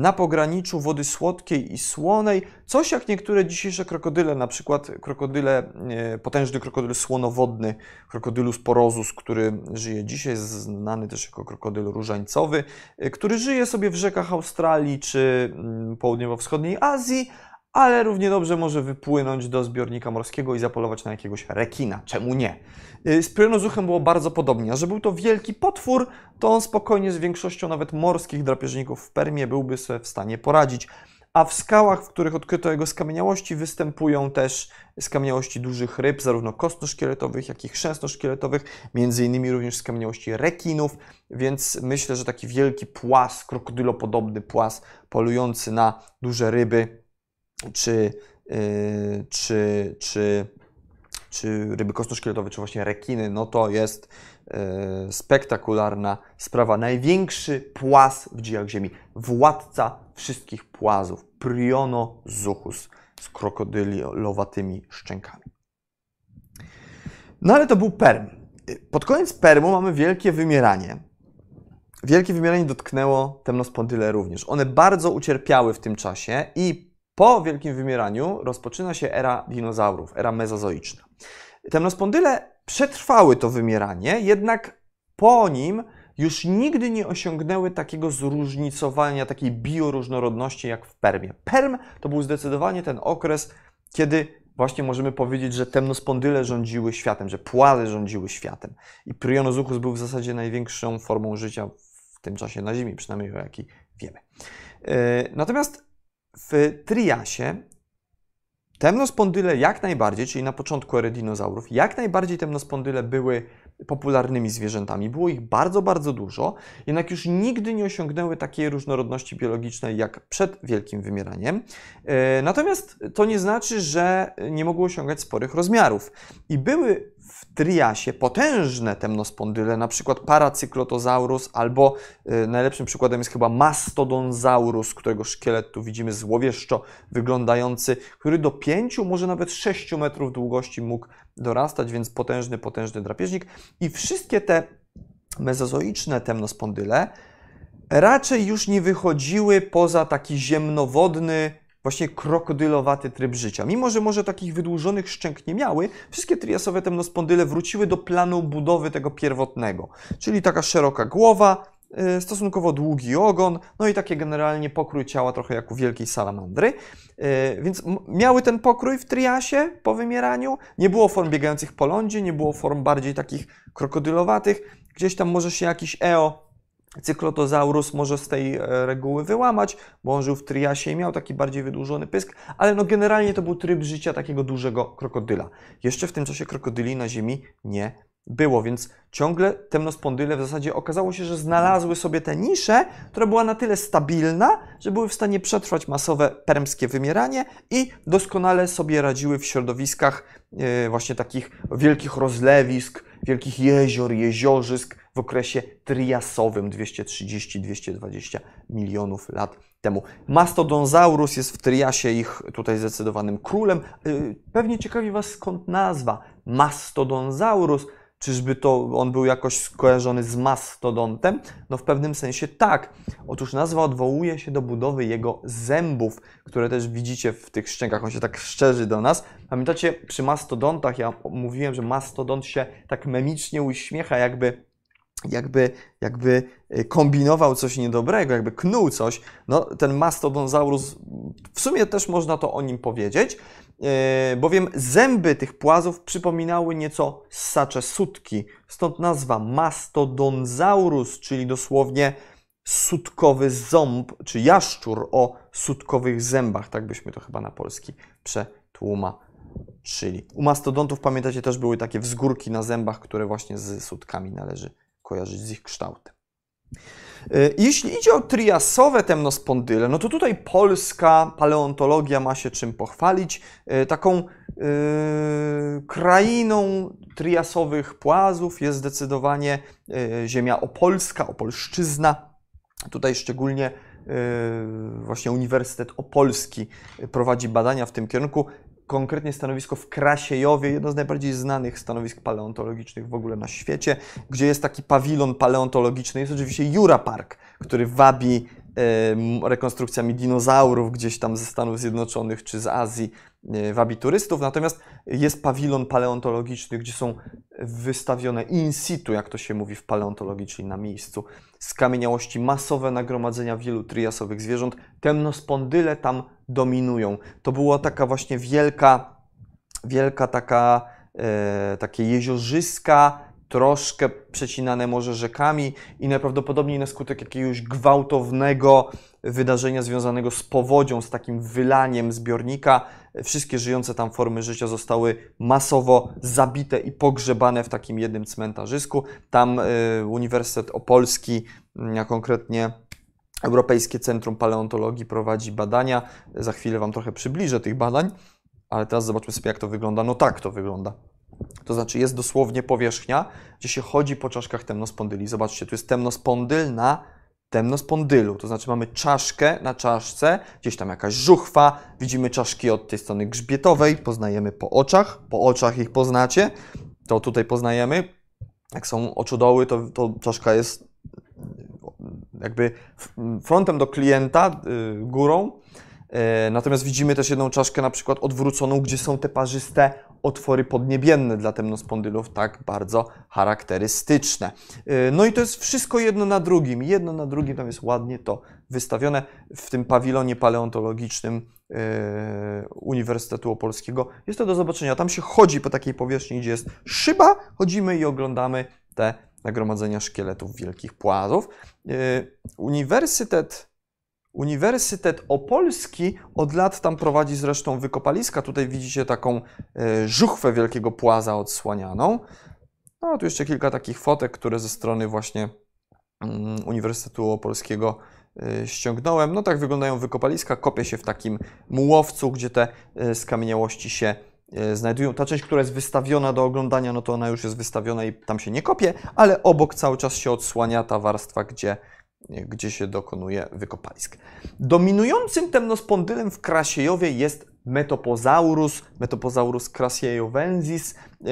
Speaker 1: na pograniczu wody słodkiej i słonej, coś jak niektóre dzisiejsze krokodyle, na przykład krokodyle, e, potężny krokodyl słonowodny, krokodylus porozus, który żyje dzisiaj, znany też jako krokodyl różańcowy, e, który żyje sobie w rzekach Australii czy mm, południowo-wschodniej Azji, ale równie dobrze może wypłynąć do zbiornika morskiego i zapolować na jakiegoś rekina. Czemu nie? Y, z prynozuchem było bardzo podobnie, a że był to wielki potwór, to on spokojnie z większością nawet morskich drapieżników w Permie byłby sobie w stanie poradzić. A w skałach, w których odkryto jego skamieniałości, występują też skamieniałości dużych ryb, zarówno kostno-szkieletowych, jak i chrzęsno-szkieletowych, między innymi również skamieniałości rekinów, więc myślę, że taki wielki płas, krokodylopodobny płas polujący na duże ryby, czy, yy, czy, czy czy ryby kostno-szkieletowe, czy właśnie rekiny, no to jest e, spektakularna sprawa. Największy płaz w dziejach Ziemi. Władca wszystkich płazów. Prionozuchus z krokodylowatymi szczękami. No ale to był Perm. Pod koniec Permu mamy wielkie wymieranie. Wielkie wymieranie dotknęło temnospondyle również. One bardzo ucierpiały w tym czasie i po wielkim wymieraniu rozpoczyna się era dinozaurów, era mezozoiczna. Temnospondyle przetrwały to wymieranie, jednak po nim już nigdy nie osiągnęły takiego zróżnicowania, takiej bioróżnorodności jak w Permie. Perm to był zdecydowanie ten okres, kiedy właśnie możemy powiedzieć, że temnospondyle rządziły światem, że płazy rządziły światem. I Prionozuchus był w zasadzie największą formą życia w tym czasie na Ziemi, przynajmniej o jakiej wiemy. E, natomiast w Triasie temnospondyle jak najbardziej, czyli na początku ery dinozaurów, jak najbardziej temnospondyle były popularnymi zwierzętami. Było ich bardzo, bardzo dużo, jednak już nigdy nie osiągnęły takiej różnorodności biologicznej jak przed wielkim wymieraniem. E, natomiast to nie znaczy, że nie mogły osiągać sporych rozmiarów. I były w Triasie potężne temnospondyle, na przykład Paracyklotosaurus albo y, najlepszym przykładem jest chyba Mastodonsaurus, którego szkielet tu widzimy złowieszczo wyglądający, który do 5, może nawet 6 metrów długości mógł dorastać, więc potężny, potężny drapieżnik. I wszystkie te mezozoiczne temnospondyle raczej już nie wychodziły poza taki ziemnowodny, właśnie krokodylowaty tryb życia. Mimo, że może takich wydłużonych szczęk nie miały, wszystkie triasowe temnospondyle wróciły do planu budowy tego pierwotnego, czyli taka szeroka głowa, y, stosunkowo długi ogon, no i takie generalnie pokrój ciała trochę jak u wielkiej salamandry. Y, więc miały ten pokrój w triasie po wymieraniu. Nie było form biegających po lądzie, nie było form bardziej takich krokodylowatych. Gdzieś tam może się jakiś eo Cyklotozaurus może z tej e, reguły wyłamać, bo on żył w triasie i miał taki bardziej wydłużony pysk, ale no generalnie to był tryb życia takiego dużego krokodyla. Jeszcze w tym czasie krokodyli na Ziemi nie było, więc ciągle temnospondyle w zasadzie okazało się, że znalazły sobie tę niszę, która była na tyle stabilna, że były w stanie przetrwać masowe permskie wymieranie i doskonale sobie radziły w środowiskach e, właśnie takich wielkich rozlewisk, wielkich jezior, jeziorzysk w okresie triasowym 230-220 milionów lat temu. Mastodonsaurus jest w triasie ich tutaj zdecydowanym królem. Y, pewnie ciekawi Was skąd nazwa Mastodonsaurus. Czyżby to on był jakoś skojarzony z mastodontem? No w pewnym sensie tak. Otóż nazwa odwołuje się do budowy jego zębów, które też widzicie w tych szczękach. On się tak szczerzy do nas. Pamiętacie, przy mastodontach ja mówiłem, że mastodont się tak memicznie uśmiecha, jakby jakby, jakby y, kombinował coś niedobrego, jakby knuł coś, no ten mastodonsaurus, w sumie też można to o nim powiedzieć, yy, bowiem zęby tych płazów przypominały nieco ssacze sutki, stąd nazwa mastodonsaurus, czyli dosłownie sutkowy ząb, czy jaszczur o sutkowych zębach, tak byśmy to chyba na polski przetłumaczyli. U mastodontów, pamiętacie, też były takie wzgórki na zębach, które właśnie z sutkami należy kojarzyć z ich kształtem. Y, jeśli idzie o triasowe temnospondyle, no to tutaj polska paleontologia ma się czym pochwalić. Y, taką yy, krainą triasowych płazów jest zdecydowanie ziemia opolska, opolszczyzna. Tutaj szczególnie właśnie Uniwersytet Opolski prowadzi badania w tym kierunku konkretnie stanowisko w Krasiejowie, jedno z najbardziej znanych stanowisk paleontologicznych w ogóle na świecie, gdzie jest taki pawilon paleontologiczny. Jest oczywiście Jura Park, który wabi rekonstrukcjami dinozaurów gdzieś tam ze Stanów Zjednoczonych czy z Azji e, wabi turystów. Natomiast jest pawilon paleontologiczny, gdzie są wystawione in situ, jak to się mówi w paleontologii, czyli na miejscu, skamieniałości masowe nagromadzenia wielu triasowych zwierząt. Temnospondyle tam dominują. To była taka właśnie wielka, wielka taka, e, takie jeziorzyska, troszkę przecinane może rzekami i najprawdopodobniej na skutek jakiegoś gwałtownego wydarzenia związanego z powodzią, z takim wylaniem zbiornika, wszystkie żyjące tam formy życia zostały masowo zabite i pogrzebane w takim jednym cmentarzysku. Tam y, Uniwersytet Opolski, a konkretnie Europejskie Centrum Paleontologii prowadzi badania. Za chwilę Wam trochę przybliżę tych badań, ale teraz zobaczmy sobie, jak to wygląda. No tak to wygląda. To znaczy jest dosłownie powierzchnia, gdzie się chodzi po czaszkach temnospondyli. Zobaczcie, tu jest temnospondyl na temnospondylu, to znaczy mamy czaszkę na czaszce, gdzieś tam jakaś żuchwa, widzimy czaszki od tej strony grzbietowej, poznajemy po oczach, po oczach ich poznacie, to tutaj poznajemy. Jak są oczodoły, to, to czaszka jest jakby frontem do klienta, y, górą, e, Natomiast widzimy też jedną czaszkę na przykład odwróconą, gdzie są te parzyste otwory podniebienne dla temnospondylów, tak bardzo charakterystyczne. E, no i to jest wszystko jedno na drugim. Jedno na drugim tam jest ładnie to wystawione w tym pawilonie paleontologicznym e, Uniwersytetu Opolskiego. Jest to do zobaczenia. Tam się chodzi po takiej powierzchni, gdzie jest szyba, chodzimy i oglądamy te nagromadzenia szkieletów wielkich płazów. Uniwersytet Uniwersytet Opolski od lat tam prowadzi zresztą wykopaliska. Tutaj widzicie taką e, żuchwę wielkiego płaza odsłanianą. No, tu jeszcze kilka takich fotek, które ze strony właśnie mm, Uniwersytetu Opolskiego e, ściągnąłem. No tak wyglądają wykopaliska. Kopie się w takim mułowcu, gdzie te e, skamieniałości się znajdują, ta część, która jest wystawiona do oglądania, no to ona już jest wystawiona i tam się nie kopie, ale obok cały czas się odsłania ta warstwa, gdzie, gdzie się dokonuje wykopalisk. Dominującym temnospondylem w Krasiejowie jest Metopozaurus, Metopozaurus crasiejovensis, e,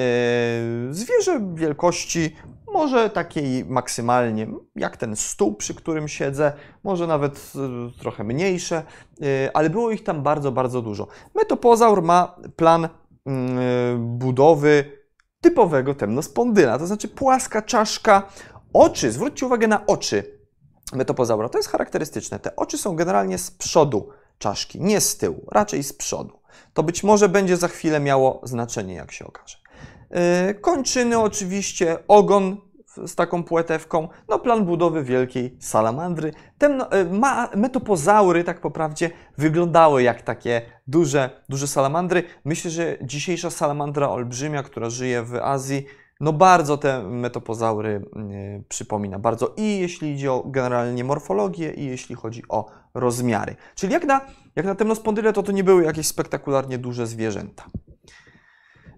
Speaker 1: zwierzę wielkości może takiej maksymalnie jak ten stół, przy którym siedzę, może nawet e, trochę mniejsze, e, ale było ich tam bardzo, bardzo dużo. Metopozaur ma plan mm, budowy typowego temnospondyla, to znaczy płaska czaszka, oczy, zwróćcie uwagę na oczy metopozaura, to jest charakterystyczne. Te oczy są generalnie z przodu czaszki, nie z tyłu, raczej z przodu. To być może będzie za chwilę miało znaczenie, jak się okaże. Yy, kończyny oczywiście, ogon z taką płetewką, no plan budowy wielkiej salamandry. Temno, ma, metopozaury, tak po prawdzie, wyglądały jak takie duże, duże salamandry. Myślę, że dzisiejsza salamandra olbrzymia, która żyje w Azji, no bardzo te metopozaury yy, przypomina, bardzo i jeśli idzie o generalnie morfologię, i jeśli chodzi o rozmiary. Czyli jak na, jak na temnospondyle, to to nie były jakieś spektakularnie duże zwierzęta.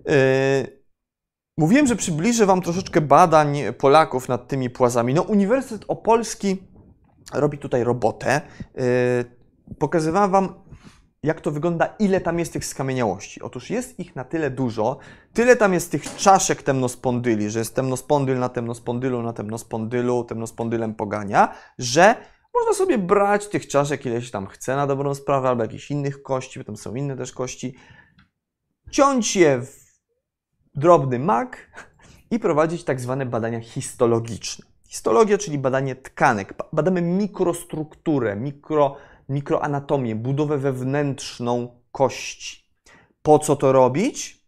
Speaker 1: Yy, mówiłem, że przybliżę Wam troszeczkę badań Polaków nad tymi płazami. No, Uniwersytet Opolski robi tutaj robotę. Yy, pokazywałem Wam, jak to wygląda, ile tam jest tych skamieniałości. Otóż jest ich na tyle dużo, tyle tam jest tych czaszek temnospondyli, że jest temnospondyl na temnospondylu na temnospondylu, temnospondylem pogania, że można sobie brać tych czaszek ileś tam chce na dobrą sprawę, albo jakichś innych kości, bo tam są inne też kości, ciąć je w drobny mak i prowadzić tak zwane badania histologiczne. Histologia, czyli badanie tkanek. Badamy mikrostrukturę, mikro, mikroanatomię, budowę wewnętrzną kości. Po co to robić?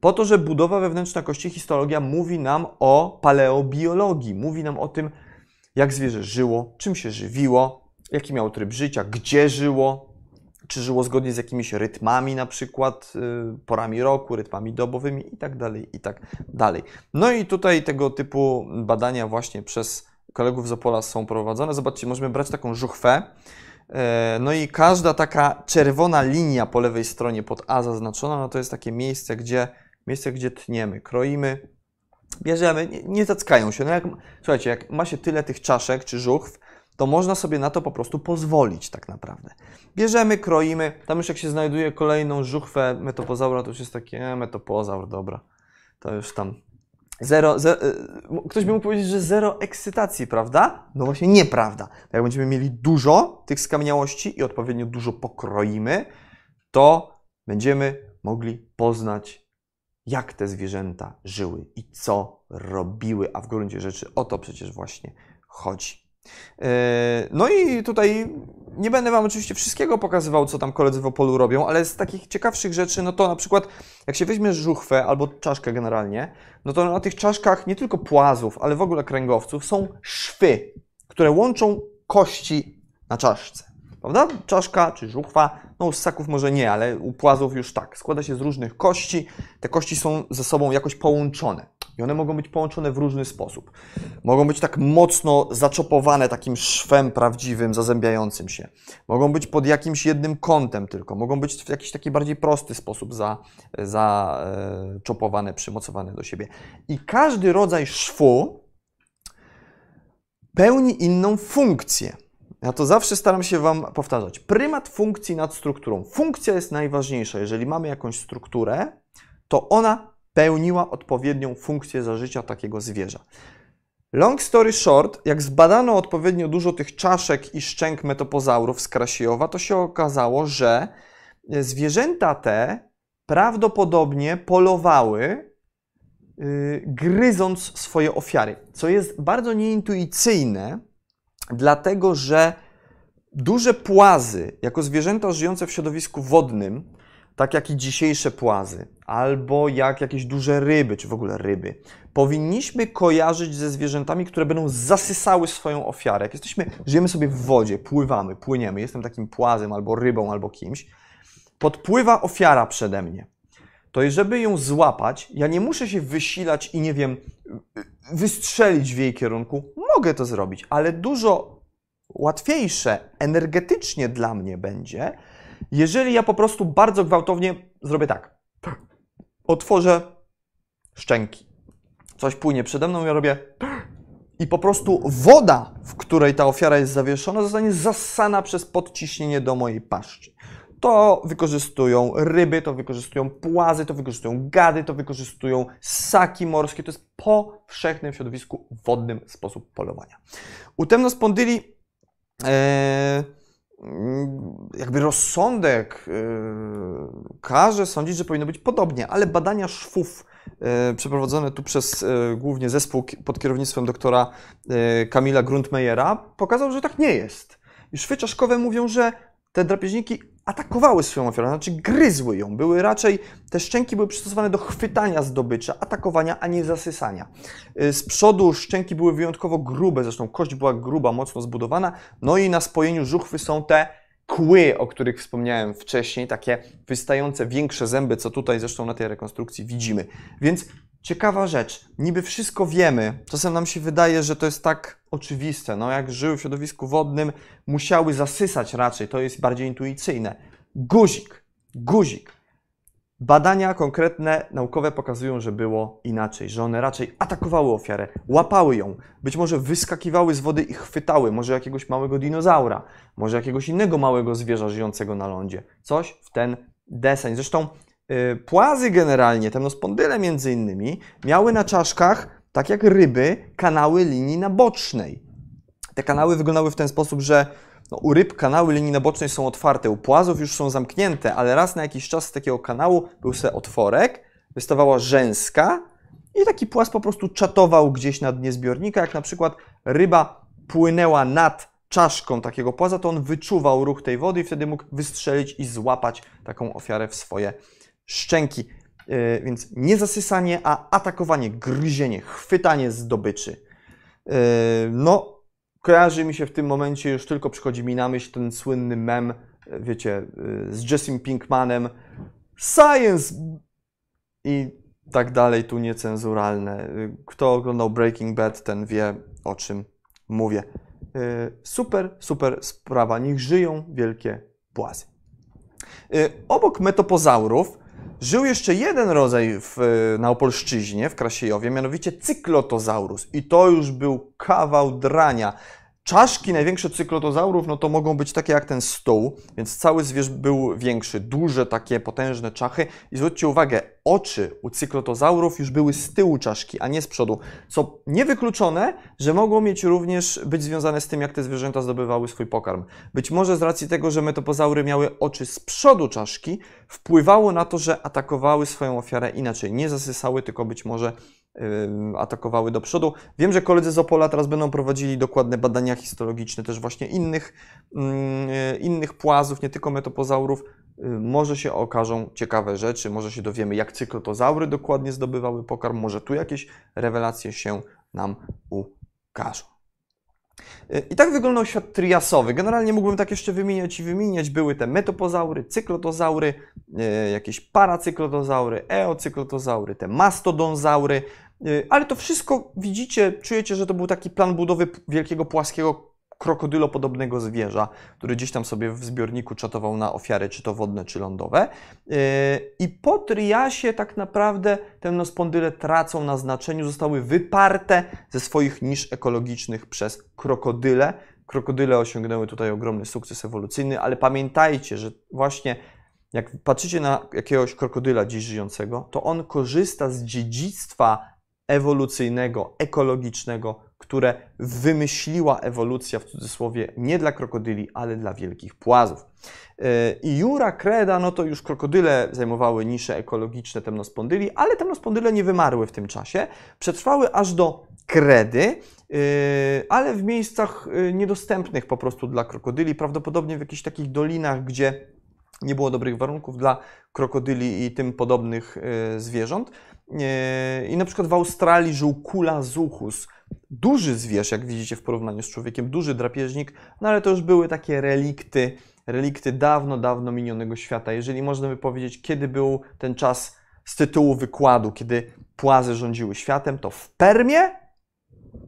Speaker 1: Po to, że budowa wewnętrzna kości, histologia mówi nam o paleobiologii, mówi nam o tym, jak zwierzę żyło, czym się żywiło, jaki miało tryb życia, gdzie żyło, czy żyło zgodnie z jakimiś rytmami, na przykład y, porami roku, rytmami dobowymi i tak dalej, i tak. No i tutaj tego typu badania właśnie przez kolegów z Opola są prowadzone. Zobaczcie, możemy brać taką żuchwę, no i każda taka czerwona linia po lewej stronie pod A zaznaczona, no to jest takie miejsce, gdzie, miejsce, gdzie tniemy, kroimy, bierzemy, nie, nie zackają się. No jak, słuchajcie, jak ma się tyle tych czaszek czy żuchw, to można sobie na to po prostu pozwolić tak naprawdę. Bierzemy, kroimy, tam już jak się znajduje kolejną żuchwę metopozaura, to już jest takie, e, metopozaur, dobra, to już tam zero, zero, ktoś by mógł powiedzieć, że zero ekscytacji, prawda? No właśnie nieprawda. Jak będziemy mieli dużo tych skamieniałości i odpowiednio dużo pokroimy, to będziemy mogli poznać jak te zwierzęta żyły i co robiły, a w gruncie rzeczy o to przecież właśnie chodzi. E, no i tutaj nie będę Wam oczywiście wszystkiego pokazywał, co tam koledzy w Opolu robią, ale z takich ciekawszych rzeczy, no to na przykład jak się weźmie żuchwę albo czaszkę generalnie, no to na tych czaszkach nie tylko płazów, ale w ogóle kręgowców są szwy, które łączą kości na czaszce. Prawda? Czaszka czy żuchwa, no u ssaków może nie, ale u płazów już tak. Składa się z różnych kości. Te kości są ze sobą jakoś połączone. I one mogą być połączone w różny sposób. Mogą być tak mocno zaczopowane takim szwem prawdziwym, zazębiającym się. Mogą być pod jakimś jednym kątem tylko. Mogą być w jakiś taki bardziej prosty sposób zaczopowane, za, e, przymocowane do siebie. I każdy rodzaj szwu pełni inną funkcję. Ja to zawsze staram się Wam powtarzać. Prymat funkcji nad strukturą. Funkcja jest najważniejsza. Jeżeli mamy jakąś strukturę, to ona pełniła odpowiednią funkcję za życia takiego zwierza. Long story short, jak zbadano odpowiednio dużo tych czaszek i szczęk metopozaurów z Krasiejowa, to się okazało, że zwierzęta te prawdopodobnie polowały, yy, gryząc swoje ofiary, co jest bardzo nieintuicyjne, dlatego że duże płazy, jako zwierzęta żyjące w środowisku wodnym, tak jak i dzisiejsze płazy, albo jak jakieś duże ryby, czy w ogóle ryby, powinniśmy kojarzyć ze zwierzętami, które będą zasysały swoją ofiarę. Jak jesteśmy, żyjemy sobie w wodzie, pływamy, płyniemy, jestem takim płazem, albo rybą, albo kimś, podpływa ofiara przede mnie. To żeby ją złapać, ja nie muszę się wysilać i nie wiem, wystrzelić w jej kierunku. Mogę to zrobić, ale dużo łatwiejsze energetycznie dla mnie będzie, jeżeli ja po prostu bardzo gwałtownie zrobię tak. Otworzę szczęki. Coś płynie przede mną, ja robię i po prostu woda, w której ta ofiara jest zawieszona, zostanie zassana przez podciśnienie do mojej paszczy. To wykorzystują ryby, to wykorzystują płazy, to wykorzystują gady, to wykorzystują ssaki morskie. To jest powszechny w środowisku wodnym sposób polowania. U temnospondyli e, jakby rozsądek e, każe sądzić, że powinno być podobnie, ale badania szwów e, przeprowadzone tu przez e, głównie zespół pod kierownictwem doktora Kamila Grundmeyera pokazał, że tak nie jest. I szwy czaszkowe mówią, że te drapieżniki atakowały swoją ofiarę, znaczy gryzły ją. Były raczej, te szczęki były przystosowane do chwytania zdobycza, atakowania, a nie zasysania. Y, z przodu szczęki były wyjątkowo grube, zresztą kość była gruba, mocno zbudowana, no i na spojeniu żuchwy są te kły, o których wspomniałem wcześniej, takie wystające większe zęby, co tutaj zresztą na tej rekonstrukcji widzimy. Więc ciekawa rzecz, niby wszystko wiemy, czasem nam się wydaje, że to jest tak oczywiste, no jak żyły w środowisku wodnym, musiały zasysać raczej, to jest bardziej intuicyjne. Guzik, guzik. Badania konkretne, naukowe pokazują, że było inaczej, że one raczej atakowały ofiarę, łapały ją, być może wyskakiwały z wody i chwytały, może jakiegoś małego dinozaura, może jakiegoś innego małego zwierza żyjącego na lądzie. Coś w ten deseń. Zresztą płazy generalnie, temnospondyle między innymi, miały na czaszkach, tak jak ryby, kanały linii nabocznej. Te kanały wyglądały w ten sposób, że no, u ryb kanały linii nabocznej są otwarte, u płazów już są zamknięte, ale raz na jakiś czas z takiego kanału był se otworek, wystawała rzęska i taki płaz po prostu czatował gdzieś na dnie zbiornika. Jak na przykład ryba płynęła nad czaszką takiego płaza, to on wyczuwał ruch tej wody i wtedy mógł wystrzelić i złapać taką ofiarę w swoje szczęki. Yy, więc nie zasysanie, a atakowanie, gryzienie, chwytanie zdobyczy. Yy, no, kojarzy mi się w tym momencie, już tylko przychodzi mi na myśl ten słynny mem, wiecie, z Jessim Pinkmanem. Science! I tak dalej, tu niecenzuralne. Kto oglądał Breaking Bad, ten wie, o czym mówię. Super, super sprawa. Niech żyją wielkie płazy. Obok metopozaurów żył jeszcze jeden rodzaj w, na Opolszczyźnie, w Krasiejowie, mianowicie cyklotozaurus. I to już był kawał drania. Czaszki największe cyklotozaurów, no to mogą być takie jak ten stół, więc cały zwierz był większy, duże takie potężne czachy. I zwróćcie uwagę, oczy u cyklotozaurów już były z tyłu czaszki, a nie z przodu, co niewykluczone, że mogło mieć również być związane z tym, jak te zwierzęta zdobywały swój pokarm. Być może z racji tego, że metopozaury miały oczy z przodu czaszki, wpływało na to, że atakowały swoją ofiarę inaczej. Nie zasysały, tylko być może atakowały do przodu. Wiem, że koledzy z Opola teraz będą prowadzili dokładne badania histologiczne też właśnie innych, innych płazów, nie tylko metopozaurów. Może się okażą ciekawe rzeczy, może się dowiemy, jak cyklotozaury dokładnie zdobywały pokarm, może tu jakieś rewelacje się nam ukażą. I tak wyglądał świat triasowy. Generalnie mógłbym tak jeszcze wymieniać i wymieniać. Były te metopozaury, cyklotozaury, jakieś paracyklotozaury, eocyklotozaury, te mastodonzaury, Y, ale to wszystko widzicie, czujecie, że to był taki plan budowy wielkiego płaskiego krokodylopodobnego zwierza, który gdzieś tam sobie w zbiorniku czatował na ofiary, czy to wodne, czy lądowe. Y, I po triasie tak naprawdę te nospondyle tracą na znaczeniu, zostały wyparte ze swoich nisz ekologicznych przez krokodyle. Krokodyle osiągnęły tutaj ogromny sukces ewolucyjny, ale pamiętajcie, że właśnie jak patrzycie na jakiegoś krokodyla dziś żyjącego, to on korzysta z dziedzictwa ewolucyjnego, ekologicznego, które wymyśliła ewolucja w cudzysłowie nie dla krokodyli, ale dla wielkich płazów. E, I Jura Kreda, no to już krokodyle zajmowały nisze ekologiczne temnospondyli, ale temnospondyle nie wymarły w tym czasie. Przetrwały aż do Kredy, e, ale w miejscach e, niedostępnych po prostu dla krokodyli, prawdopodobnie w jakichś takich dolinach, gdzie nie było dobrych warunków dla krokodyli i tym podobnych zwierząt. I na przykład w Australii żył Kula zuchus. Duży zwierz, jak widzicie w porównaniu z człowiekiem, duży drapieżnik, no ale to już były takie relikty, relikty dawno, dawno minionego świata. Jeżeli można by powiedzieć, kiedy był ten czas z tytułu wykładu, kiedy płazy rządziły światem, to w Permie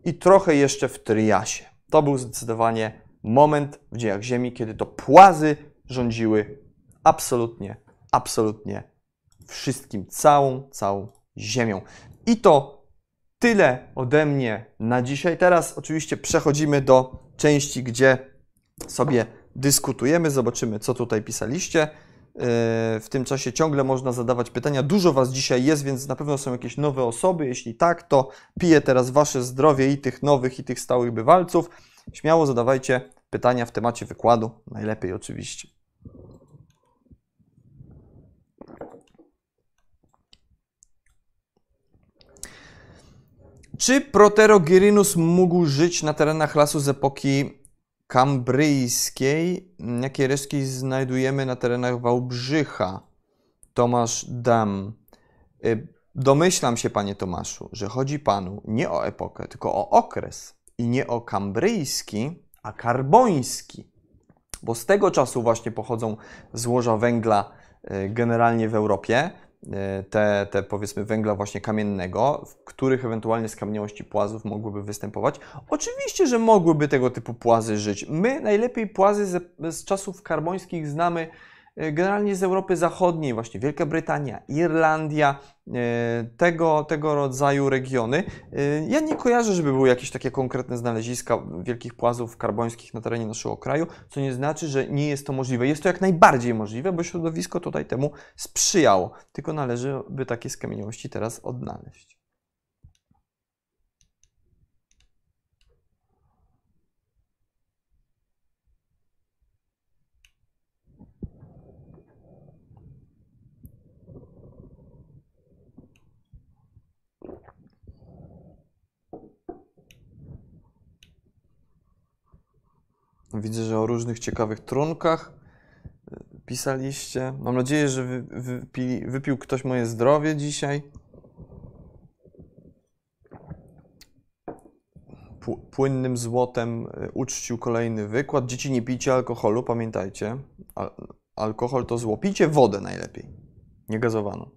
Speaker 1: i trochę jeszcze w Triasie. To był zdecydowanie moment w dziejach Ziemi, kiedy to płazy rządziły absolutnie, absolutnie wszystkim, całą, całą Ziemią. I to tyle ode mnie na dzisiaj. Teraz oczywiście przechodzimy do części, gdzie sobie dyskutujemy, zobaczymy, co tutaj pisaliście. Yy, w tym czasie ciągle można zadawać pytania. Dużo Was dzisiaj jest, więc na pewno są jakieś nowe osoby. Jeśli tak, to piję teraz Wasze zdrowie i tych nowych, i tych stałych bywalców. Śmiało zadawajcie pytania w temacie wykładu. Najlepiej oczywiście. Czy Proterogyrynus mógł żyć na terenach lasu z epoki kambryjskiej? Jakie resztki znajdujemy na terenach Wałbrzycha? Tomasz Dam. Y, domyślam się, panie Tomaszu, że chodzi panu nie o epokę, tylko o okres. I nie o kambryjski, a karboński. Bo z tego czasu właśnie pochodzą złoża węgla y, generalnie w Europie te, te powiedzmy węgla właśnie kamiennego, w których ewentualnie skamieniałości płazów mogłyby występować. Oczywiście, że mogłyby tego typu płazy żyć. My najlepiej płazy z, z czasów karbońskich znamy E, generalnie z Europy Zachodniej, właśnie Wielka Brytania, Irlandia, e, tego, tego rodzaju regiony. E, ja nie kojarzę, żeby były jakieś takie konkretne znaleziska wielkich płazów karbońskich na terenie naszego kraju, co nie znaczy, że nie jest to możliwe. Jest to jak najbardziej możliwe, bo środowisko tutaj temu sprzyjało. Tylko należy by takie skamieniałości teraz odnaleźć. Widzę, że o różnych ciekawych trunkach e, pisaliście. Mam nadzieję, że wy, wypi, wypił ktoś moje zdrowie dzisiaj. Płynnym złotem e, uczcił kolejny wykład. Dzieci nie pijcie alkoholu, pamiętajcie. Al alkohol to zło. Pijcie wodę najlepiej, niegazowaną.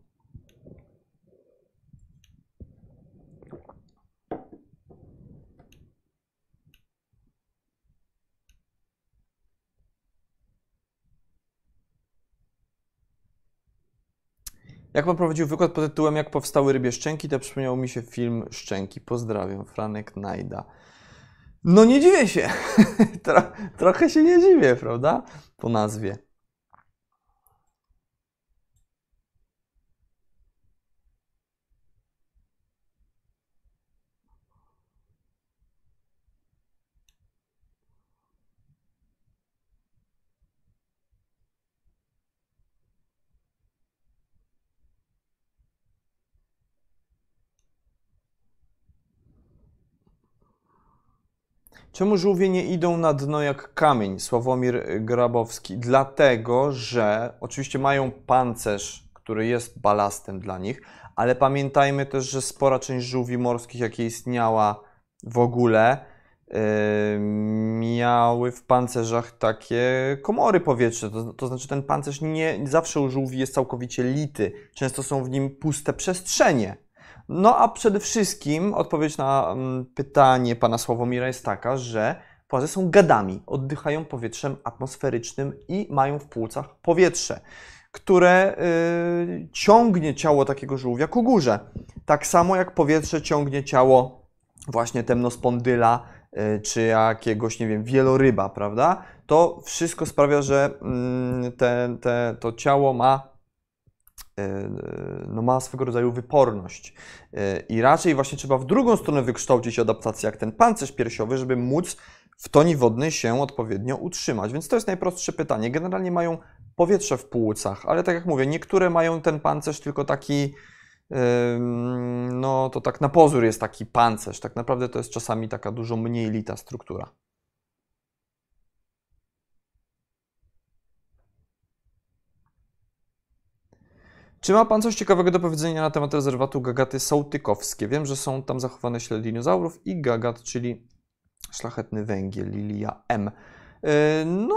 Speaker 1: Jak pan prowadził wykład pod tytułem Jak powstały rybie szczęki, to przypomniał mi się film Szczęki. Pozdrawiam, Franek Najda. No nie dziwię się. Tro, trochę się nie dziwię, prawda? Po nazwie. Czemu żółwie nie idą na dno jak kamień? Sławomir Grabowski. Dlatego, że oczywiście mają pancerz, który jest balastem dla nich, ale pamiętajmy też, że spora część żółwi morskich, jakie istniała w ogóle, yy, miały w pancerzach takie komory powietrzne. To, to, znaczy, ten pancerz nie zawsze u żółwi jest całkowicie lity. Często są w nim puste przestrzenie. No a przede wszystkim odpowiedź na mm, pytanie pana Sławomira jest taka, że płazy są gadami, oddychają powietrzem atmosferycznym i mają w płucach powietrze, które y, ciągnie ciało takiego żółwia ku górze. Tak samo jak powietrze ciągnie ciało właśnie temnospondyla y, czy jakiegoś, nie wiem, wieloryba, prawda? To wszystko sprawia, że y, te, te, to ciało ma no ma swego rodzaju wyporność. E, I raczej właśnie trzeba w drugą stronę wykształcić adaptację, jak ten pancerz piersiowy, żeby móc w toni wodnej się odpowiednio utrzymać. Więc to jest najprostsze pytanie. Generalnie mają powietrze w płucach, ale tak jak mówię, niektóre mają ten pancerz tylko taki, no to tak na pozór jest taki pancerz. Tak naprawdę to jest czasami taka dużo mniej lita struktura. Czy ma Pan coś ciekawego do powiedzenia na temat rezerwatu Gagaty Sołtykowskie? Wiem, że są tam zachowane ślady dinozaurów i gagat, czyli szlachetny węgiel, lilia M. E, no,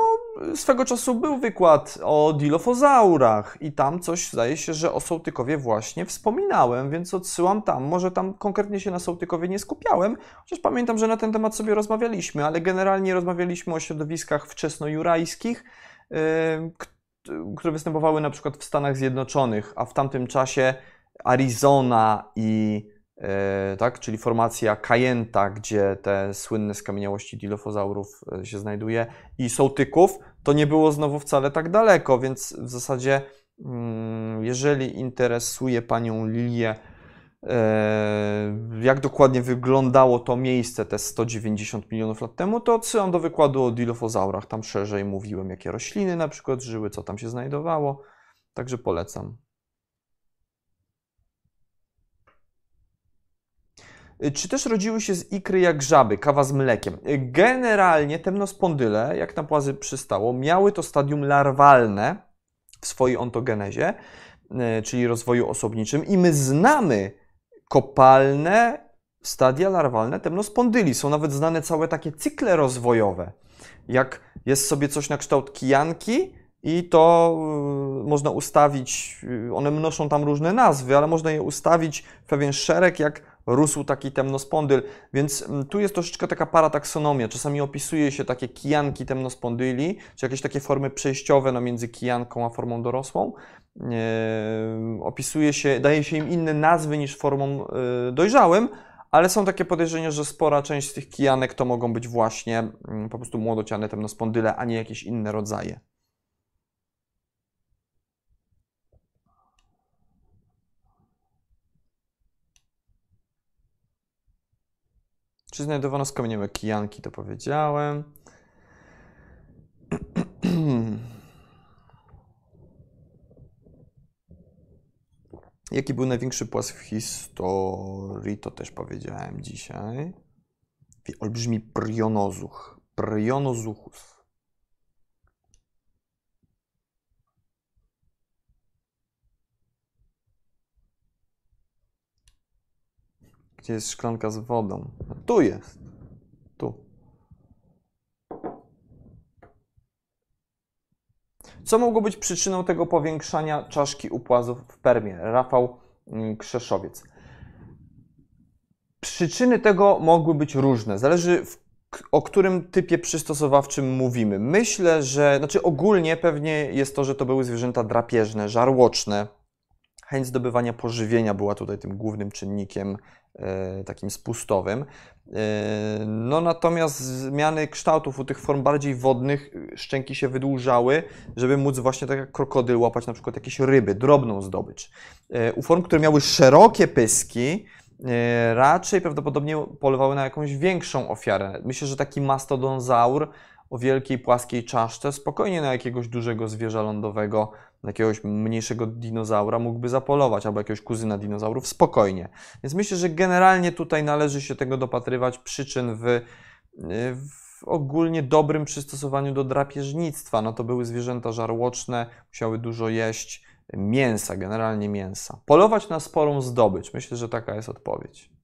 Speaker 1: swego czasu był wykład o dilofozaurach i tam coś zdaje się, że o Sołtykowie właśnie wspominałem, więc odsyłam tam. Może tam konkretnie się na Sołtykowie nie skupiałem, chociaż pamiętam, że na ten temat sobie rozmawialiśmy, ale generalnie rozmawialiśmy o środowiskach wczesnojurajskich, e, które występowały na przykład w Stanach Zjednoczonych, a w tamtym czasie Arizona i e, tak, czyli formacja Kajenta, gdzie te słynne skamieniałości dilofozaurów e, się znajduje i sołtyków, to nie było znowu wcale tak daleko, więc w zasadzie mm, jeżeli interesuje Panią Lilię, jak dokładnie wyglądało to miejsce te 190 milionów lat temu, to odsyłam do wykładu o dilofozaurach. Tam szerzej mówiłem, jakie rośliny na przykład żyły, co tam się znajdowało. Także polecam. Czy też rodziły się z ikry jak żaby, kawa z mlekiem? Generalnie temnospondyle, jak na płazy przystało, miały to stadium larwalne w swojej ontogenezie, e, czyli rozwoju osobniczym i my znamy kopalne stadia larwalne temnospondyli. Są nawet znane całe takie cykle rozwojowe. Jak jest sobie coś na kształt kijanki, i to y, można ustawić, y, one noszą tam różne nazwy, ale można je ustawić w pewien szereg, jak rósł taki temnospondyl, więc mm, tu jest troszeczkę taka parataksonomia. Czasami opisuje się takie kijanki temnospondyli, czy jakieś takie formy przejściowe no, między kijanką a formą dorosłą. Yy, opisuje się, daje się im inne nazwy niż formom yy, dojrzałym, ale są takie podejrzenia, że spora część z tych kijanek to mogą być właśnie yy, po prostu młodociane temnospondyle, a nie jakieś inne rodzaje. Czy znajdowano skamieniałe kijanki, to powiedziałem. Jaki był największy płas w historii, to też powiedziałem dzisiaj. Olbrzymi prionozuch. Prionozuchus. Gdzie jest szklanka z wodą? No, tu jest. Tu. Co mogło być przyczyną tego powiększania czaszki upłazów w permie? Rafał mm, Krzeszowiec. Przyczyny tego mogły być różne. Zależy w, o którym typie przystosowawczym mówimy. Myślę, że, znaczy ogólnie pewnie jest to, że to były zwierzęta drapieżne, żarłoczne. Chęć zdobywania pożywienia była tutaj tym głównym czynnikiem E, takim spustowym. E, no natomiast zmiany kształtów u tych form bardziej wodnych szczęki się wydłużały, żeby móc właśnie tak jak krokodyl łapać na przykład jakieś ryby, drobną zdobycz. E, u form, które miały szerokie pyski, raczej prawdopodobnie polowały na jakąś większą ofiarę. Myślę, że taki mastodonzaur o wielkiej płaskiej czaszce spokojnie na jakiegoś dużego zwierza lądowego jakiegoś mniejszego dinozaura mógłby zapolować, albo jakiegoś kuzyna dinozaurów spokojnie. Więc myślę, że generalnie tutaj należy się tego dopatrywać przyczyn w, w ogólnie dobrym przystosowaniu do drapieżnictwa. No to były zwierzęta żarłoczne, musiały dużo jeść mięsa, generalnie mięsa. Polować na sporą zdobycz. Myślę, że taka jest odpowiedź.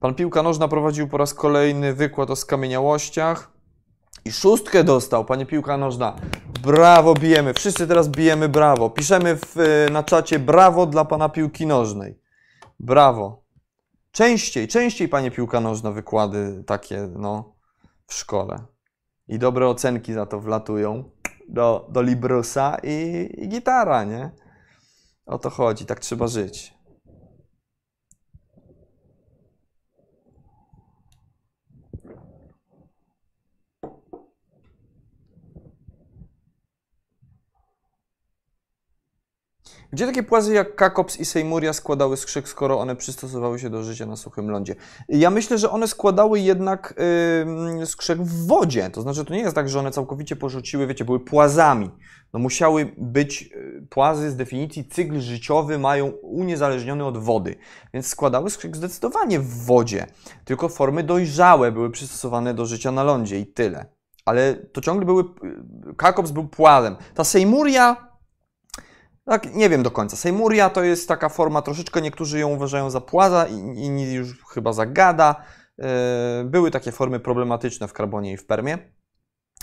Speaker 1: Pan Piłka Nożna prowadził po raz kolejny wykład o skamieniałościach i szóstkę dostał, panie Piłka Nożna. Brawo, bijemy. Wszyscy teraz bijemy brawo. Piszemy w, y, na czacie brawo dla pana Piłki Nożnej. Brawo. Częściej, częściej, panie Piłka Nożna, wykłady takie, no, w szkole. I dobre ocenki za to wlatują do, do Librusa i, i gitara, nie? O to chodzi, tak trzeba żyć. Gdzie takie płazy jak Kakops i Seymuria składały skrzyk, skoro one przystosowały się do życia na suchym lądzie? Ja myślę, że one składały jednak yy, skrzyk w wodzie. To znaczy, to nie jest tak, że one całkowicie porzuciły, wiecie, były płazami. No musiały być y, płazy z definicji cykl życiowy mają uniezależniony od wody, więc składały skrzyk zdecydowanie w wodzie. Tylko formy dojrzałe były przystosowane do życia na lądzie i tyle. Ale to ciągle były. Y, Kakops był płazem. Ta Seymuria tak, nie wiem do końca. Sejmuria to jest taka forma, troszeczkę niektórzy ją uważają za płaza, inni już chyba za gada. E, były takie formy problematyczne w karbonie i w permie.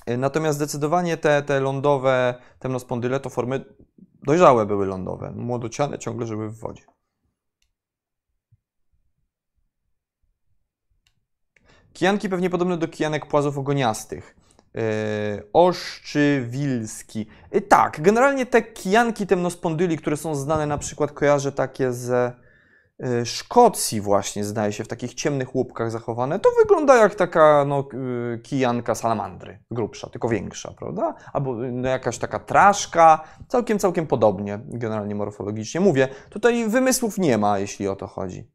Speaker 1: E, natomiast zdecydowanie te, te lądowe temnospondyle to formy dojrzałe były lądowe, młodociane ciągle żyły w wodzie. Kijanki pewnie podobne do kijanek płazów ogoniastych. Yy, Oszczywilski. Yy, tak, generalnie te kijanki temnospondyli, które są znane na przykład, kojarzę takie ze yy, Szkocji właśnie, zdaje się, w takich ciemnych łupkach zachowane, to wygląda jak taka no, kijanka salamandry, grubsza, tylko większa, prawda? Albo no, jakaś taka traszka, całkiem, całkiem podobnie generalnie morfologicznie. Mówię, tutaj wymysłów nie ma, jeśli o to chodzi.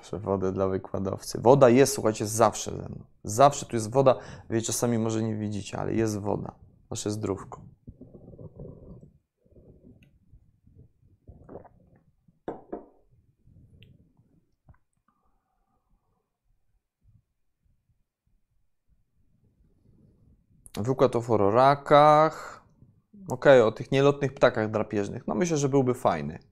Speaker 1: Proszę wodę dla wykładowcy. Woda jest, słuchajcie, zawsze ze mną. Zawsze tu jest woda. Wy czasami może nie widzicie, ale jest woda. Wasze zdrówko. Wykład o fororakach. Ok, o tych nielotnych ptakach drapieżnych. No myślę, że byłby fajny.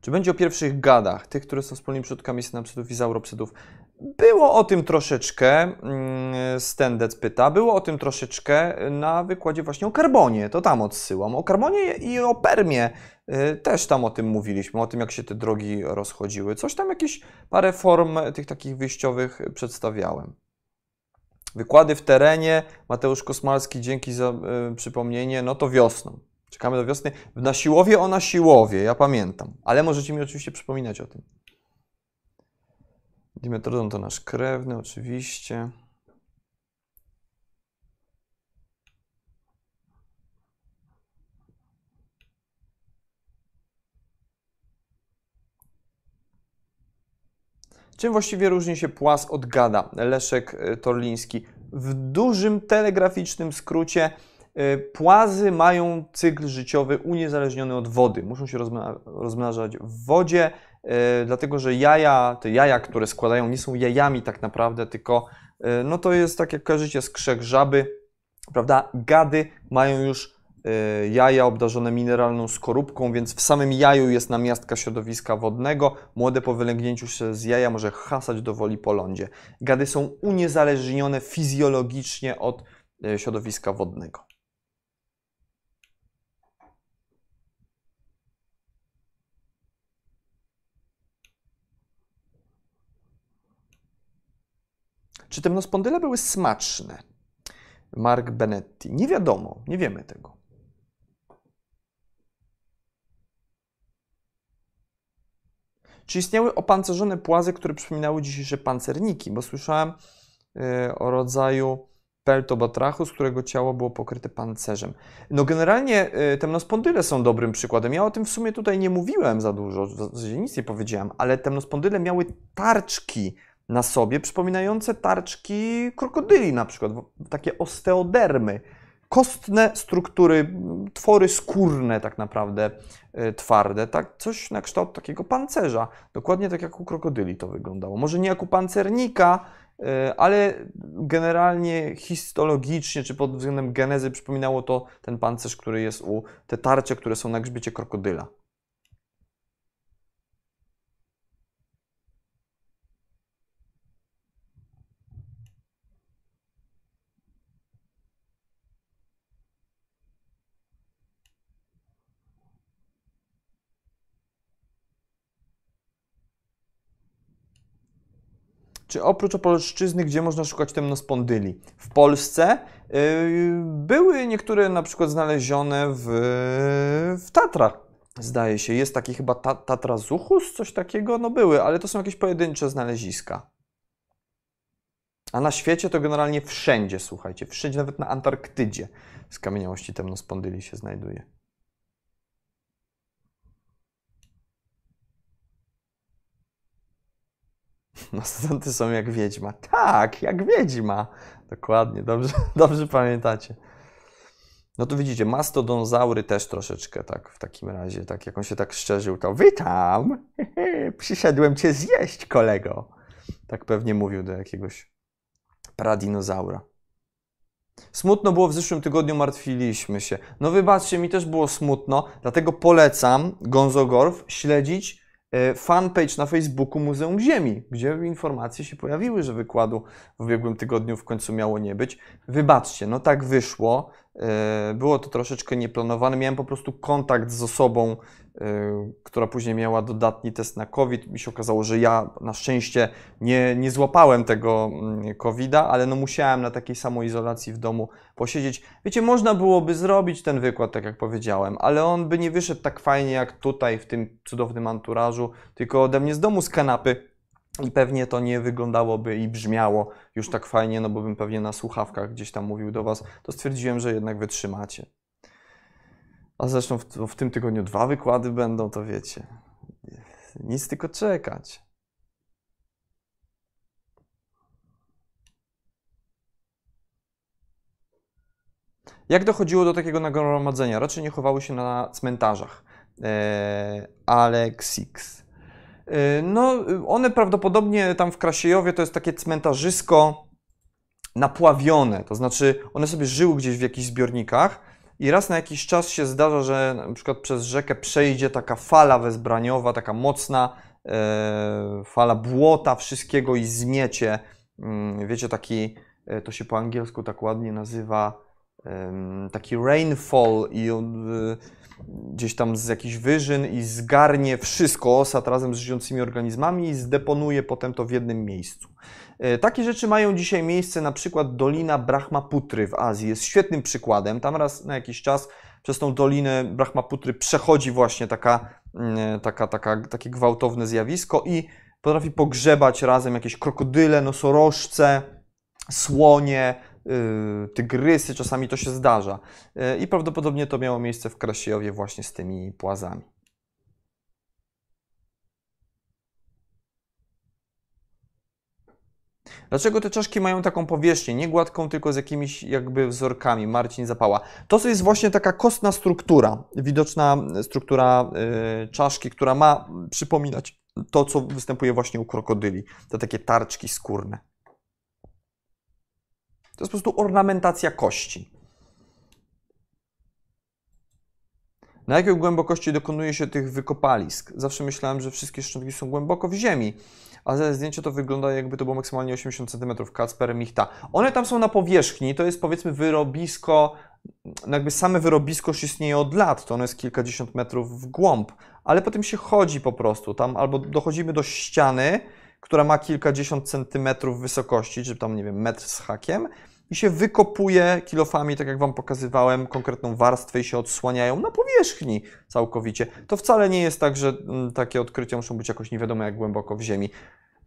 Speaker 1: Czy będzie o pierwszych gadach, tych, które są wspólnymi przodkami synapsydów i zauropsydów? Było o tym troszeczkę, mm, Stendec pyta, było o tym troszeczkę na wykładzie właśnie o karbonie, to tam odsyłam. O karbonie i o permie y, też tam o tym mówiliśmy, o tym jak się te drogi rozchodziły. Coś tam, jakieś parę form tych takich wyjściowych przedstawiałem. Wykłady w terenie, Mateusz Kosmalski, dzięki za y, przypomnienie, no to wiosną. Czekamy do wiosny. Na siłowie o na siłowie, ja pamiętam. Ale możecie mi oczywiście przypominać o tym. Dimetrodon to nasz krewny, oczywiście. Czym właściwie różni się płas od gada? Leszek y, Torliński. W dużym telegraficznym skrócie płazy mają cykl życiowy uniezależniony od wody. Muszą się rozmnażać w wodzie, y, dlatego że jaja, te jaja, które składają, nie są jajami tak naprawdę, tylko y, no to jest tak jak kojarzycie skrzek żaby, prawda? Gady mają już jaja obdarzone mineralną skorupką, więc w samym jaju jest namiastka środowiska wodnego. Młode po wylęgnięciu się z jaja może hasać do woli po lądzie. Gady są uniezależnione fizjologicznie od środowiska wodnego. Czy temnospondyle były smaczne? Mark Benetti. Nie wiadomo, nie wiemy tego. Czy istniały opancerzone płazy, które przypominały dzisiejsze pancerniki? Bo słyszałem yy, o rodzaju peltobatrachu, z którego ciało było pokryte pancerzem. No generalnie yy, temnospondyle są dobrym przykładem. Ja o tym w sumie tutaj nie mówiłem za dużo, w nic nie powiedziałem, ale temnospondyle miały tarczki na sobie, przypominające tarczki krokodyli na przykład, takie osteodermy, kostne struktury, twory skórne tak naprawdę, e, twarde, tak, coś na kształt takiego pancerza, dokładnie tak jak u krokodyli to wyglądało. Może nie jak u pancernika, e, ale generalnie histologicznie, czy pod względem genezy przypominało to ten pancerz, który jest u, te tarcze, które są na grzbiecie krokodyla. Czy oprócz Opolszczyzny, gdzie można szukać temnospondyli? W Polsce yy, były niektóre na przykład znalezione w, w Tatrach. Zdaje się, jest taki chyba ta, Tatra Zuchus, coś takiego, no były, ale to są jakieś pojedyncze znaleziska. A na świecie to generalnie wszędzie, słuchajcie, wszędzie, nawet na Antarktydzie skamieniałości temnospondyli się znajduje. Mastodonty są jak wiedźma. Tak, jak wiedźma. Dokładnie, dobrze, dobrze pamiętacie. No to widzicie, mastodonzaury też troszeczkę tak w takim razie, tak jak on się tak szczerzył, to witam, przyszedłem cię zjeść, kolego. Tak pewnie mówił do jakiegoś pradinozaura. Smutno było w zeszłym tygodniu, martwiliśmy się. No wybaczcie, mi też było smutno, dlatego polecam Gonzogorf śledzić fanpage na Facebooku Muzeum Ziemi, gdzie informacje się pojawiły, że wykładu w ubiegłym tygodniu w końcu miało nie być. Wybaczcie, no tak wyszło. E, było to troszeczkę nieplanowane. Miałem po prostu kontakt z osobą, e, która później miała dodatni test na COVID. Mi się okazało, że ja na szczęście nie, nie złapałem tego mm, COVID-a, ale no musiałem na takiej samoizolacji w domu posiedzieć. Wiecie, można byłoby zrobić ten wykład, tak jak powiedziałem, ale on by nie wyszedł tak fajnie jak tutaj w tym cudownym anturażu, tylko ode mnie z domu z kanapy i pewnie to nie wyglądałoby i brzmiało już tak fajnie, no bo bym pewnie na słuchawkach gdzieś tam mówił do Was, to stwierdziłem, że jednak wytrzymacie. A zresztą w, w tym tygodniu dwa wykłady będą, to wiecie. Nic tylko czekać. Jak dochodziło do takiego nagromadzenia? Raczej nie chowały się na cmentarzach. Eee, Alexix. Y, no, one prawdopodobnie tam w Krasiejowie to jest takie cmentarzysko napławione, to znaczy one sobie żyły gdzieś w jakichś zbiornikach i raz na jakiś czas się zdarza, że na przykład przez rzekę przejdzie taka fala wezbraniowa, taka mocna e, fala błota, wszystkiego i zmiecie. Mm, wiecie, taki, e, to się po angielsku tak ładnie nazywa, taki rainfall i on, gdzieś tam z jakichś wyżyn i zgarnie wszystko, osad razem z żyjącymi organizmami i zdeponuje potem to w jednym miejscu. E, takie rzeczy mają dzisiaj miejsce, na przykład Dolina Brahmaputry w Azji jest świetnym przykładem. Tam raz na jakiś czas przez tą Dolinę Brahmaputry przechodzi właśnie taka, mm, taka, taka, takie gwałtowne zjawisko i potrafi pogrzebać razem jakieś krokodyle, nosorożce, słonie, Y, tygrysy, czasami to się zdarza. I prawdopodobnie to miało miejsce w Krasiejowie właśnie z tymi płazami. Dlaczego te czaszki mają taką powierzchnię, nie gładką, tylko z jakimiś jakby wzorkami? Marcin Zapała. To jest właśnie taka kostna struktura, widoczna struktura y, czaszki, która ma przypominać to, co występuje właśnie u krokodyli. Te takie tarczki skórne. To jest po prostu ornamentacja kości. Na jakiej głębokości dokonuje się tych wykopalisk? Zawsze myślałem, że wszystkie szczątki są głęboko w ziemi, a ze zdjęcia to wygląda jakby to było maksymalnie 80 cm. Kacper Michta. One tam są na powierzchni, to jest powiedzmy wyrobisko, no jakby same wyrobisko już istnieje od lat, to ono jest kilkadziesiąt metrów w głąb, ale potem się chodzi po prostu, tam albo dochodzimy do ściany, która ma kilkadziesiąt centymetrów wysokości, czy tam, nie wiem, metr z hakiem, i się wykopuje kilofami, tak jak Wam pokazywałem, konkretną warstwę i się odsłaniają na powierzchni całkowicie. To wcale nie jest tak, że mm, takie odkrycia muszą być jakoś nie wiadomo jak głęboko w ziemi.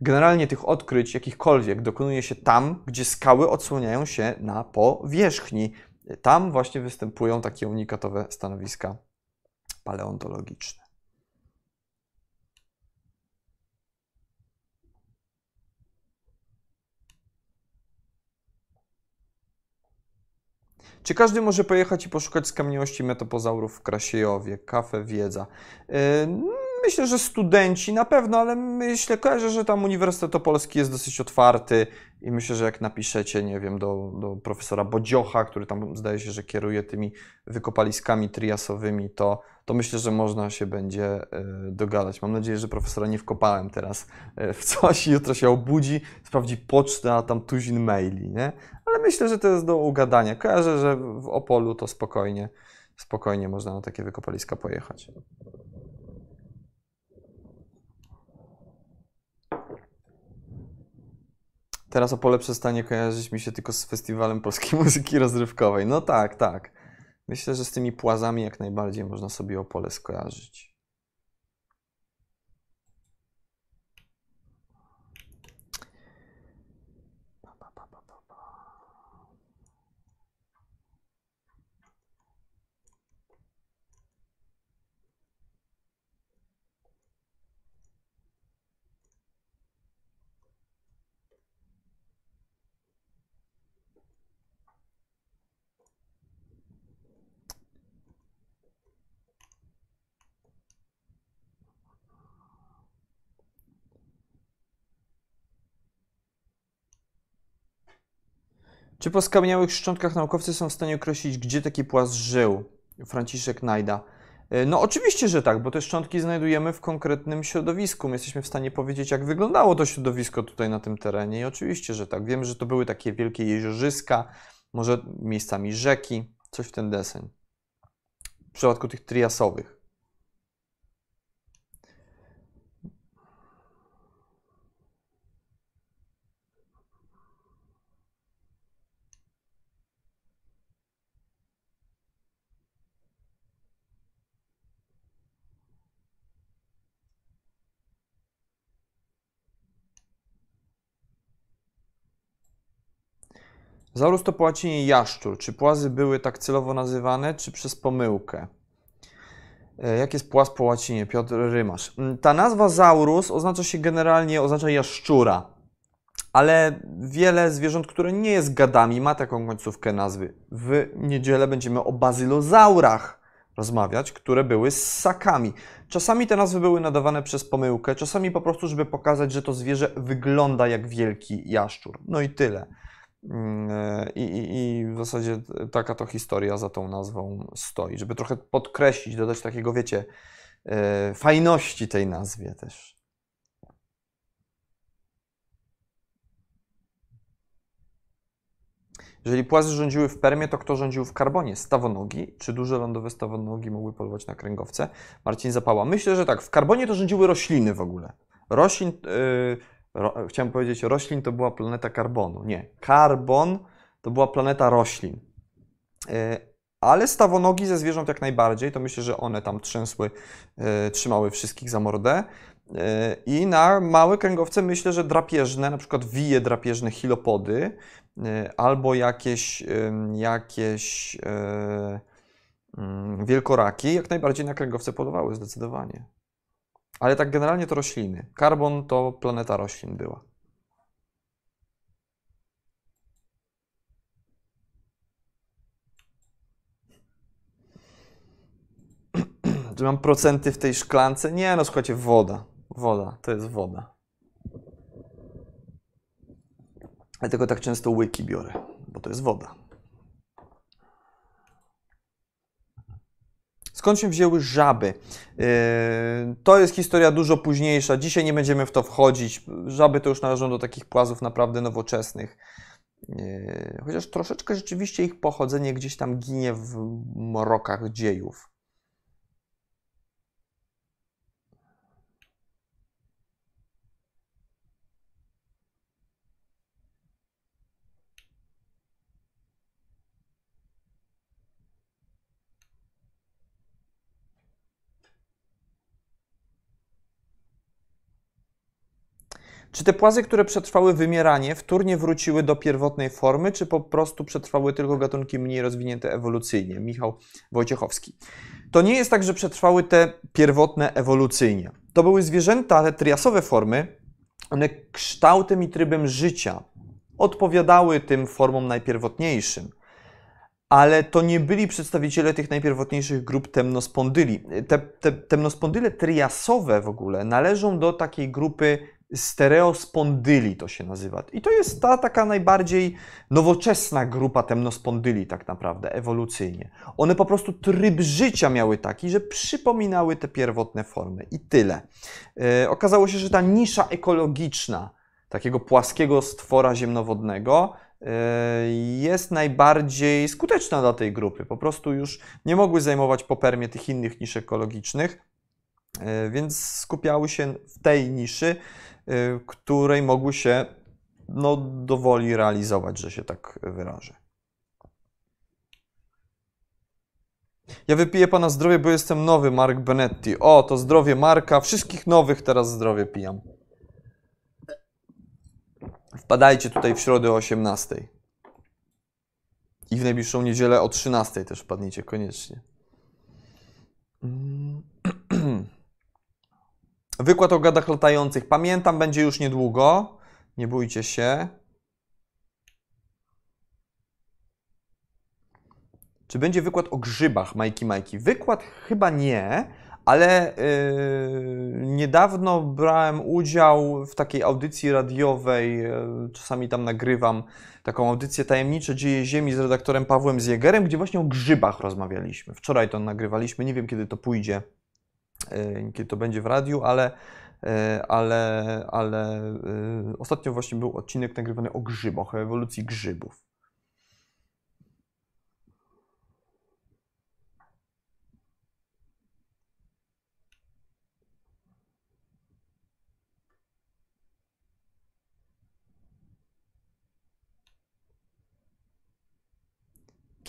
Speaker 1: Generalnie tych odkryć jakichkolwiek dokonuje się tam, gdzie skały odsłaniają się na powierzchni. Tam właśnie występują takie unikatowe stanowiska paleontologiczne. Czy każdy może pojechać i poszukać skamieniłości metopozaurów w Krasiejowie? Kafe, wiedza. Yy, myślę, że studenci na pewno, ale myślę, kojarzę, że tam Uniwersytet Opolski jest dosyć otwarty i myślę, że jak napiszecie, nie wiem, do, do profesora Bodziocha, który tam zdaje się, że kieruje tymi wykopaliskami triasowymi, to, to myślę, że można się będzie e, dogadać. Mam nadzieję, że profesora nie wkopałem teraz e, w coś i jutro się obudzi, sprawdzi pocztę, a tam tuzin maili, nie? Ale myślę, że to jest do ugadania. Kojarzę, że w Opolu to spokojnie, spokojnie można na takie wykopaliska pojechać. Teraz Opole przestanie kojarzyć mi się tylko z Festiwalem Polskiej Muzyki Rozrywkowej. No tak, tak. Myślę, że z tymi płazami jak najbardziej można sobie Opole skojarzyć. Czy po skamieniałych szczątkach naukowcy są w stanie określić, gdzie taki płas żył? Franciszek Najda. E, No oczywiście, że tak, bo te szczątki znajdujemy w konkretnym środowisku. My jesteśmy w stanie powiedzieć, jak wyglądało to środowisko tutaj na tym terenie i oczywiście, że tak. Wiemy, że to były takie wielkie jeziorzyska, może miejscami rzeki, coś w ten deseń. W przypadku tych triasowych. Zaurus to po jaszczur. Czy płazy były tak celowo nazywane, czy przez pomyłkę? E, Jak jest płaz po łacinie? Piotr Rymasz. Mm, Ta nazwa zaurus oznacza się generalnie, oznacza jaszczura. Ale wiele zwierząt, które nie jest gadami, ma taką końcówkę nazwy. W niedzielę będziemy o bazylozaurach rozmawiać, które były ssakami. Czasami te nazwy były nadawane przez pomyłkę, czasami po prostu, żeby pokazać, że to zwierzę wygląda jak wielki jaszczur. No i tyle. Mm, e, I, i, I w zasadzie taka to historia za tą nazwą stoi, żeby trochę podkreślić, dodać takiego, wiecie, e, fajności tej nazwie też. Jeżeli płazy rządziły w Permie, to kto rządził w Karbonie? Stawonogi? Czy duże lądowe stawonogi mogły polować na kręgowce? Marcin Zapała. Myślę, że tak. W Karbonie to rządziły rośliny w ogóle. Roślin, yy, ro, chciałem powiedzieć, roślin to była planeta karbonu. Nie. Karbon to była planeta roślin. Yy, ale stawonogi ze zwierząt jak najbardziej, to myślę, że one tam trzęsły, yy, trzymały wszystkich za mordę. Yy, I na małe kręgowce myślę, że drapieżne, na przykład wije drapieżne chilopody, albo jakieś, jakieś e, mm, wielkoraki, jak najbardziej na kręgowce polowały, zdecydowanie. Ale tak generalnie to rośliny. Karbon to planeta roślin była. Czy mam procenty w tej szklance? Nie, no słuchajcie, woda. Woda, to jest woda. Dlatego tak często łyki biorę, bo to jest woda. Skąd się wzięły żaby? Yy, To jest historia dużo późniejsza. Dzisiaj nie będziemy w to wchodzić. Żaby to już należą do takich płazów naprawdę nowoczesnych. Yy, Chociaż troszeczkę rzeczywiście ich pochodzenie gdzieś tam ginie w mrokach dziejów. Czy te płazy, które przetrwały wymieranie, wtórnie wróciły do pierwotnej formy, czy po prostu przetrwały tylko gatunki mniej rozwinięte ewolucyjnie? Michał Wojciechowski. To nie jest tak, że przetrwały te pierwotne ewolucyjnie. To były zwierzęta, te triasowe formy, one kształtem i trybem życia odpowiadały tym formom najpierwotniejszym. Ale to nie byli przedstawiciele tych najpierwotniejszych grup temnospondyli. Te, te temnospondyle triasowe w ogóle należą do takiej grupy stereospondyli to się nazywa. I to jest ta taka najbardziej nowoczesna grupa temnospondyli tak naprawdę, ewolucyjnie. One po prostu tryb życia miały taki, że przypominały te pierwotne formy i tyle. E, okazało się, że ta nisza ekologiczna takiego płaskiego stwora ziemnowodnego jest najbardziej skuteczna dla tej grupy. Po prostu już nie mogły zajmować po permie tych innych nisz ekologicznych, e, więc skupiały się w tej niszy, y, której mogły się no, dowoli realizować, że się tak wyrażę. Ja wypiję pana zdrowie, bo jestem nowy, Mark Benetti. O, to zdrowie Marka. Wszystkich nowych teraz zdrowie pijam. Wpadajcie tutaj w środę o 18. I w najbliższą niedzielę o 13 też wpadnijcie koniecznie. Mm. Wykład o gadach latających. Pamiętam, będzie już niedługo. Nie bójcie się. Czy będzie wykład o grzybach, Majki Majki? Wykład chyba nie, Ale yy, niedawno brałem udział w takiej audycji radiowej, yy, czasami tam nagrywam taką audycję Tajemnicze Dzieje Ziemi z redaktorem Pawłem Zjegerem, gdzie właśnie o grzybach rozmawialiśmy. Wczoraj to nagrywaliśmy, nie wiem kiedy to pójdzie, yy, kiedy to będzie w radiu, ale, ale, ale ostatnio właśnie był odcinek nagrywany o grzybach, o ewolucji grzybów.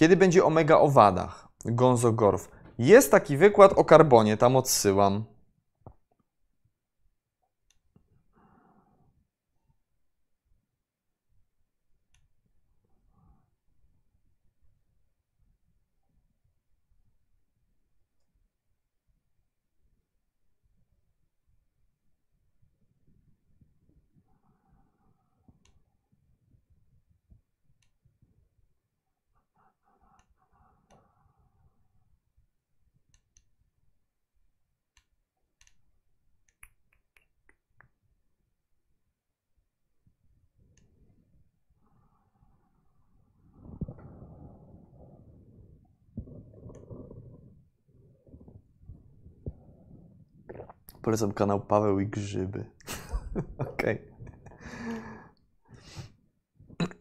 Speaker 1: Kiedy będzie omega o wadach? Gonzo Gorf. Jest taki wykład o karbonie, tam odsyłam. Polecam kanał Paweł i Grzyby. Okej.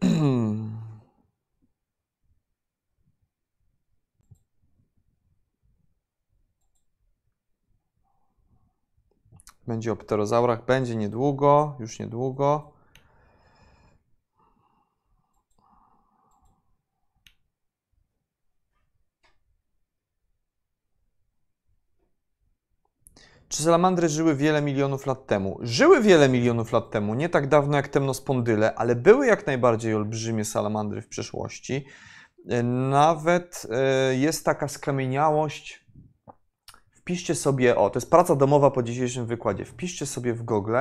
Speaker 1: Będzie o pterozaurach, będzie niedługo, już niedługo. Czy salamandry żyły wiele milionów lat temu? Żyły wiele milionów lat temu, nie tak dawno jak temnospondyle, ale były jak najbardziej olbrzymie salamandry w przeszłości. Nawet e, jest taka skamieniałość. Wpiszcie sobie, o, to jest praca domowa po dzisiejszym wykładzie. Wpiszcie sobie w Google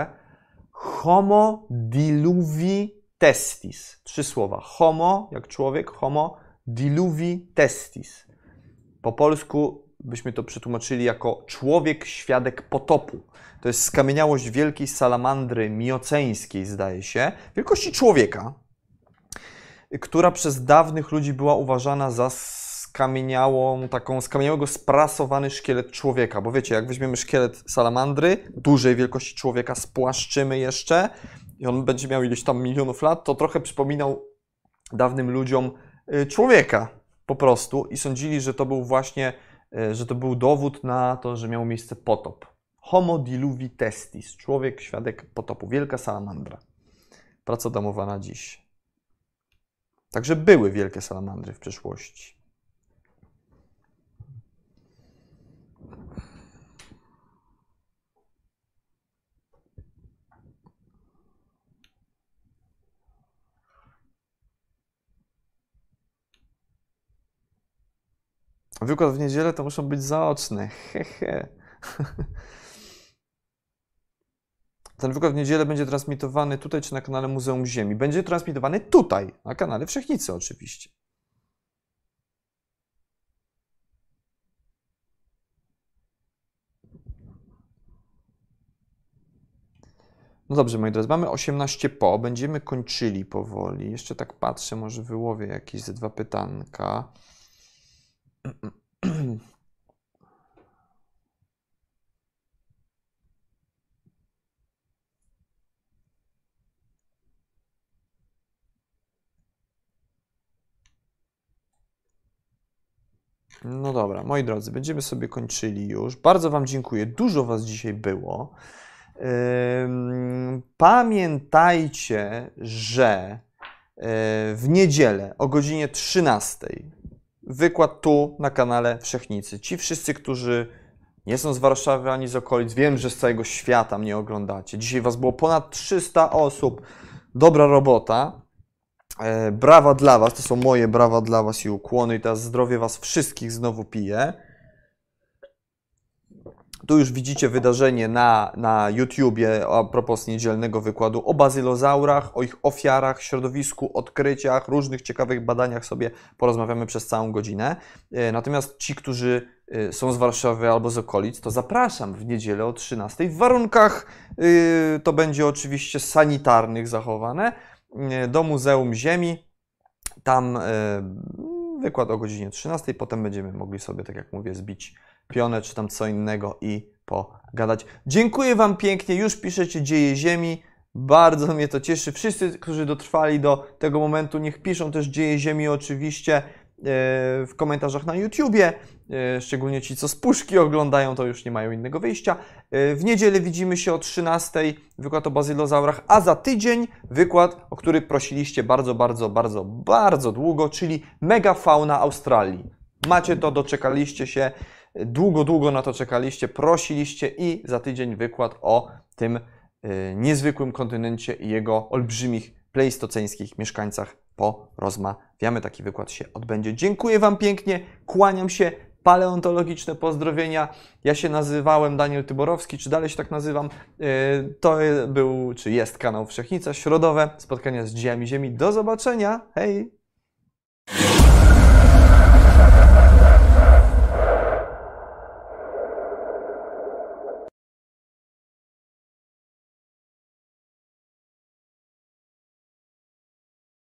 Speaker 1: Homo diluvi testis. Trzy słowa. Homo, jak człowiek, homo diluvi testis. Po polsku byśmy to przetłumaczyli jako człowiek świadek potopu. To jest skamieniałość wielkiej salamandry mioceńskiej, zdaje się, wielkości człowieka, która przez dawnych ludzi była uważana za skamieniałą, taką skamieniałego sprasowany szkielet człowieka. Bo wiecie, jak weźmiemy szkielet salamandry, dużej wielkości człowieka, spłaszczymy jeszcze i on będzie miał ileś tam milionów lat, to trochę przypominał dawnym ludziom y, człowieka po prostu i sądzili, że to był właśnie że to był dowód na to, że miał miejsce potop. Homo diluvi testis, człowiek świadek potopu, wielka salamandra. Praca domowa na dziś. Także były wielkie salamandry w przeszłości. Wykład w niedzielę to muszą być zaoczne. Hehe. Ten wykład w niedzielę będzie transmitowany tutaj czy na kanale Muzeum Ziemi. Będzie transmitowany tutaj, na kanale Wszechnicy oczywiście. No dobrze, moi drodzy, mamy 18 po, będziemy kończyli powoli. Jeszcze tak patrzę, może wyłowię jakieś ze dwa pytanka. No dobra, moi drodzy, będziemy sobie kończyli już. Bardzo Wam dziękuję. Dużo Was dzisiaj było. Pamiętajcie, że e, w niedzielę o godzinie 13 wykład tu na kanale Wszechnicy. Ci wszyscy, którzy nie są z Warszawy ani z okolic, wiem, że z całego świata mnie oglądacie. Dzisiaj Was było ponad 300 osób. Dobra robota. E, brawa dla Was, to są moje brawa dla Was i ukłony. I teraz zdrowie Was wszystkich znowu piję. Tu już widzicie wydarzenie na, na YouTubie a propos niedzielnego wykładu o bazylozaurach, o ich ofiarach, środowisku, odkryciach, różnych ciekawych badaniach sobie porozmawiamy przez całą godzinę. E, natomiast ci, którzy y, są z Warszawy albo z okolic, to zapraszam w niedzielę o 13 w warunkach, y, to będzie oczywiście sanitarnych zachowane, do Muzeum Ziemi. Tam wykład o godzinie 13, potem będziemy mogli sobie, tak jak mówię, zbić pionę czy tam co innego i pogadać. Dziękuję Wam pięknie, już piszecie Dzieje Ziemi. Bardzo mnie to cieszy. Wszyscy, którzy dotrwali do tego momentu, niech piszą też Dzieje Ziemi oczywiście w komentarzach na YouTubie. E, Szczególnie ci, co z puszki oglądają, to już nie mają innego wyjścia. E, W niedzielę widzimy się o 13:00 wykład o bazylozaurach, a za tydzień wykład, o który prosiliście bardzo, bardzo, bardzo, bardzo długo, czyli megafauna Australii. Macie to, doczekaliście się, długo, długo na to czekaliście, prosiliście i za tydzień wykład o tym niezwykłym kontynencie i jego olbrzymich pleistoceńskich mieszkańcach porozmawiamy. Taki wykład się odbędzie. Dziękuję Wam pięknie, kłaniam się. Paleontologiczne pozdrowienia. Ja się nazywałem Daniel Tyborowski, czy dalej się tak nazywam. Y, To był, czy jest kanał Wszechnica Środowe. Spotkania z dziejami Ziemi. Do zobaczenia. Hej!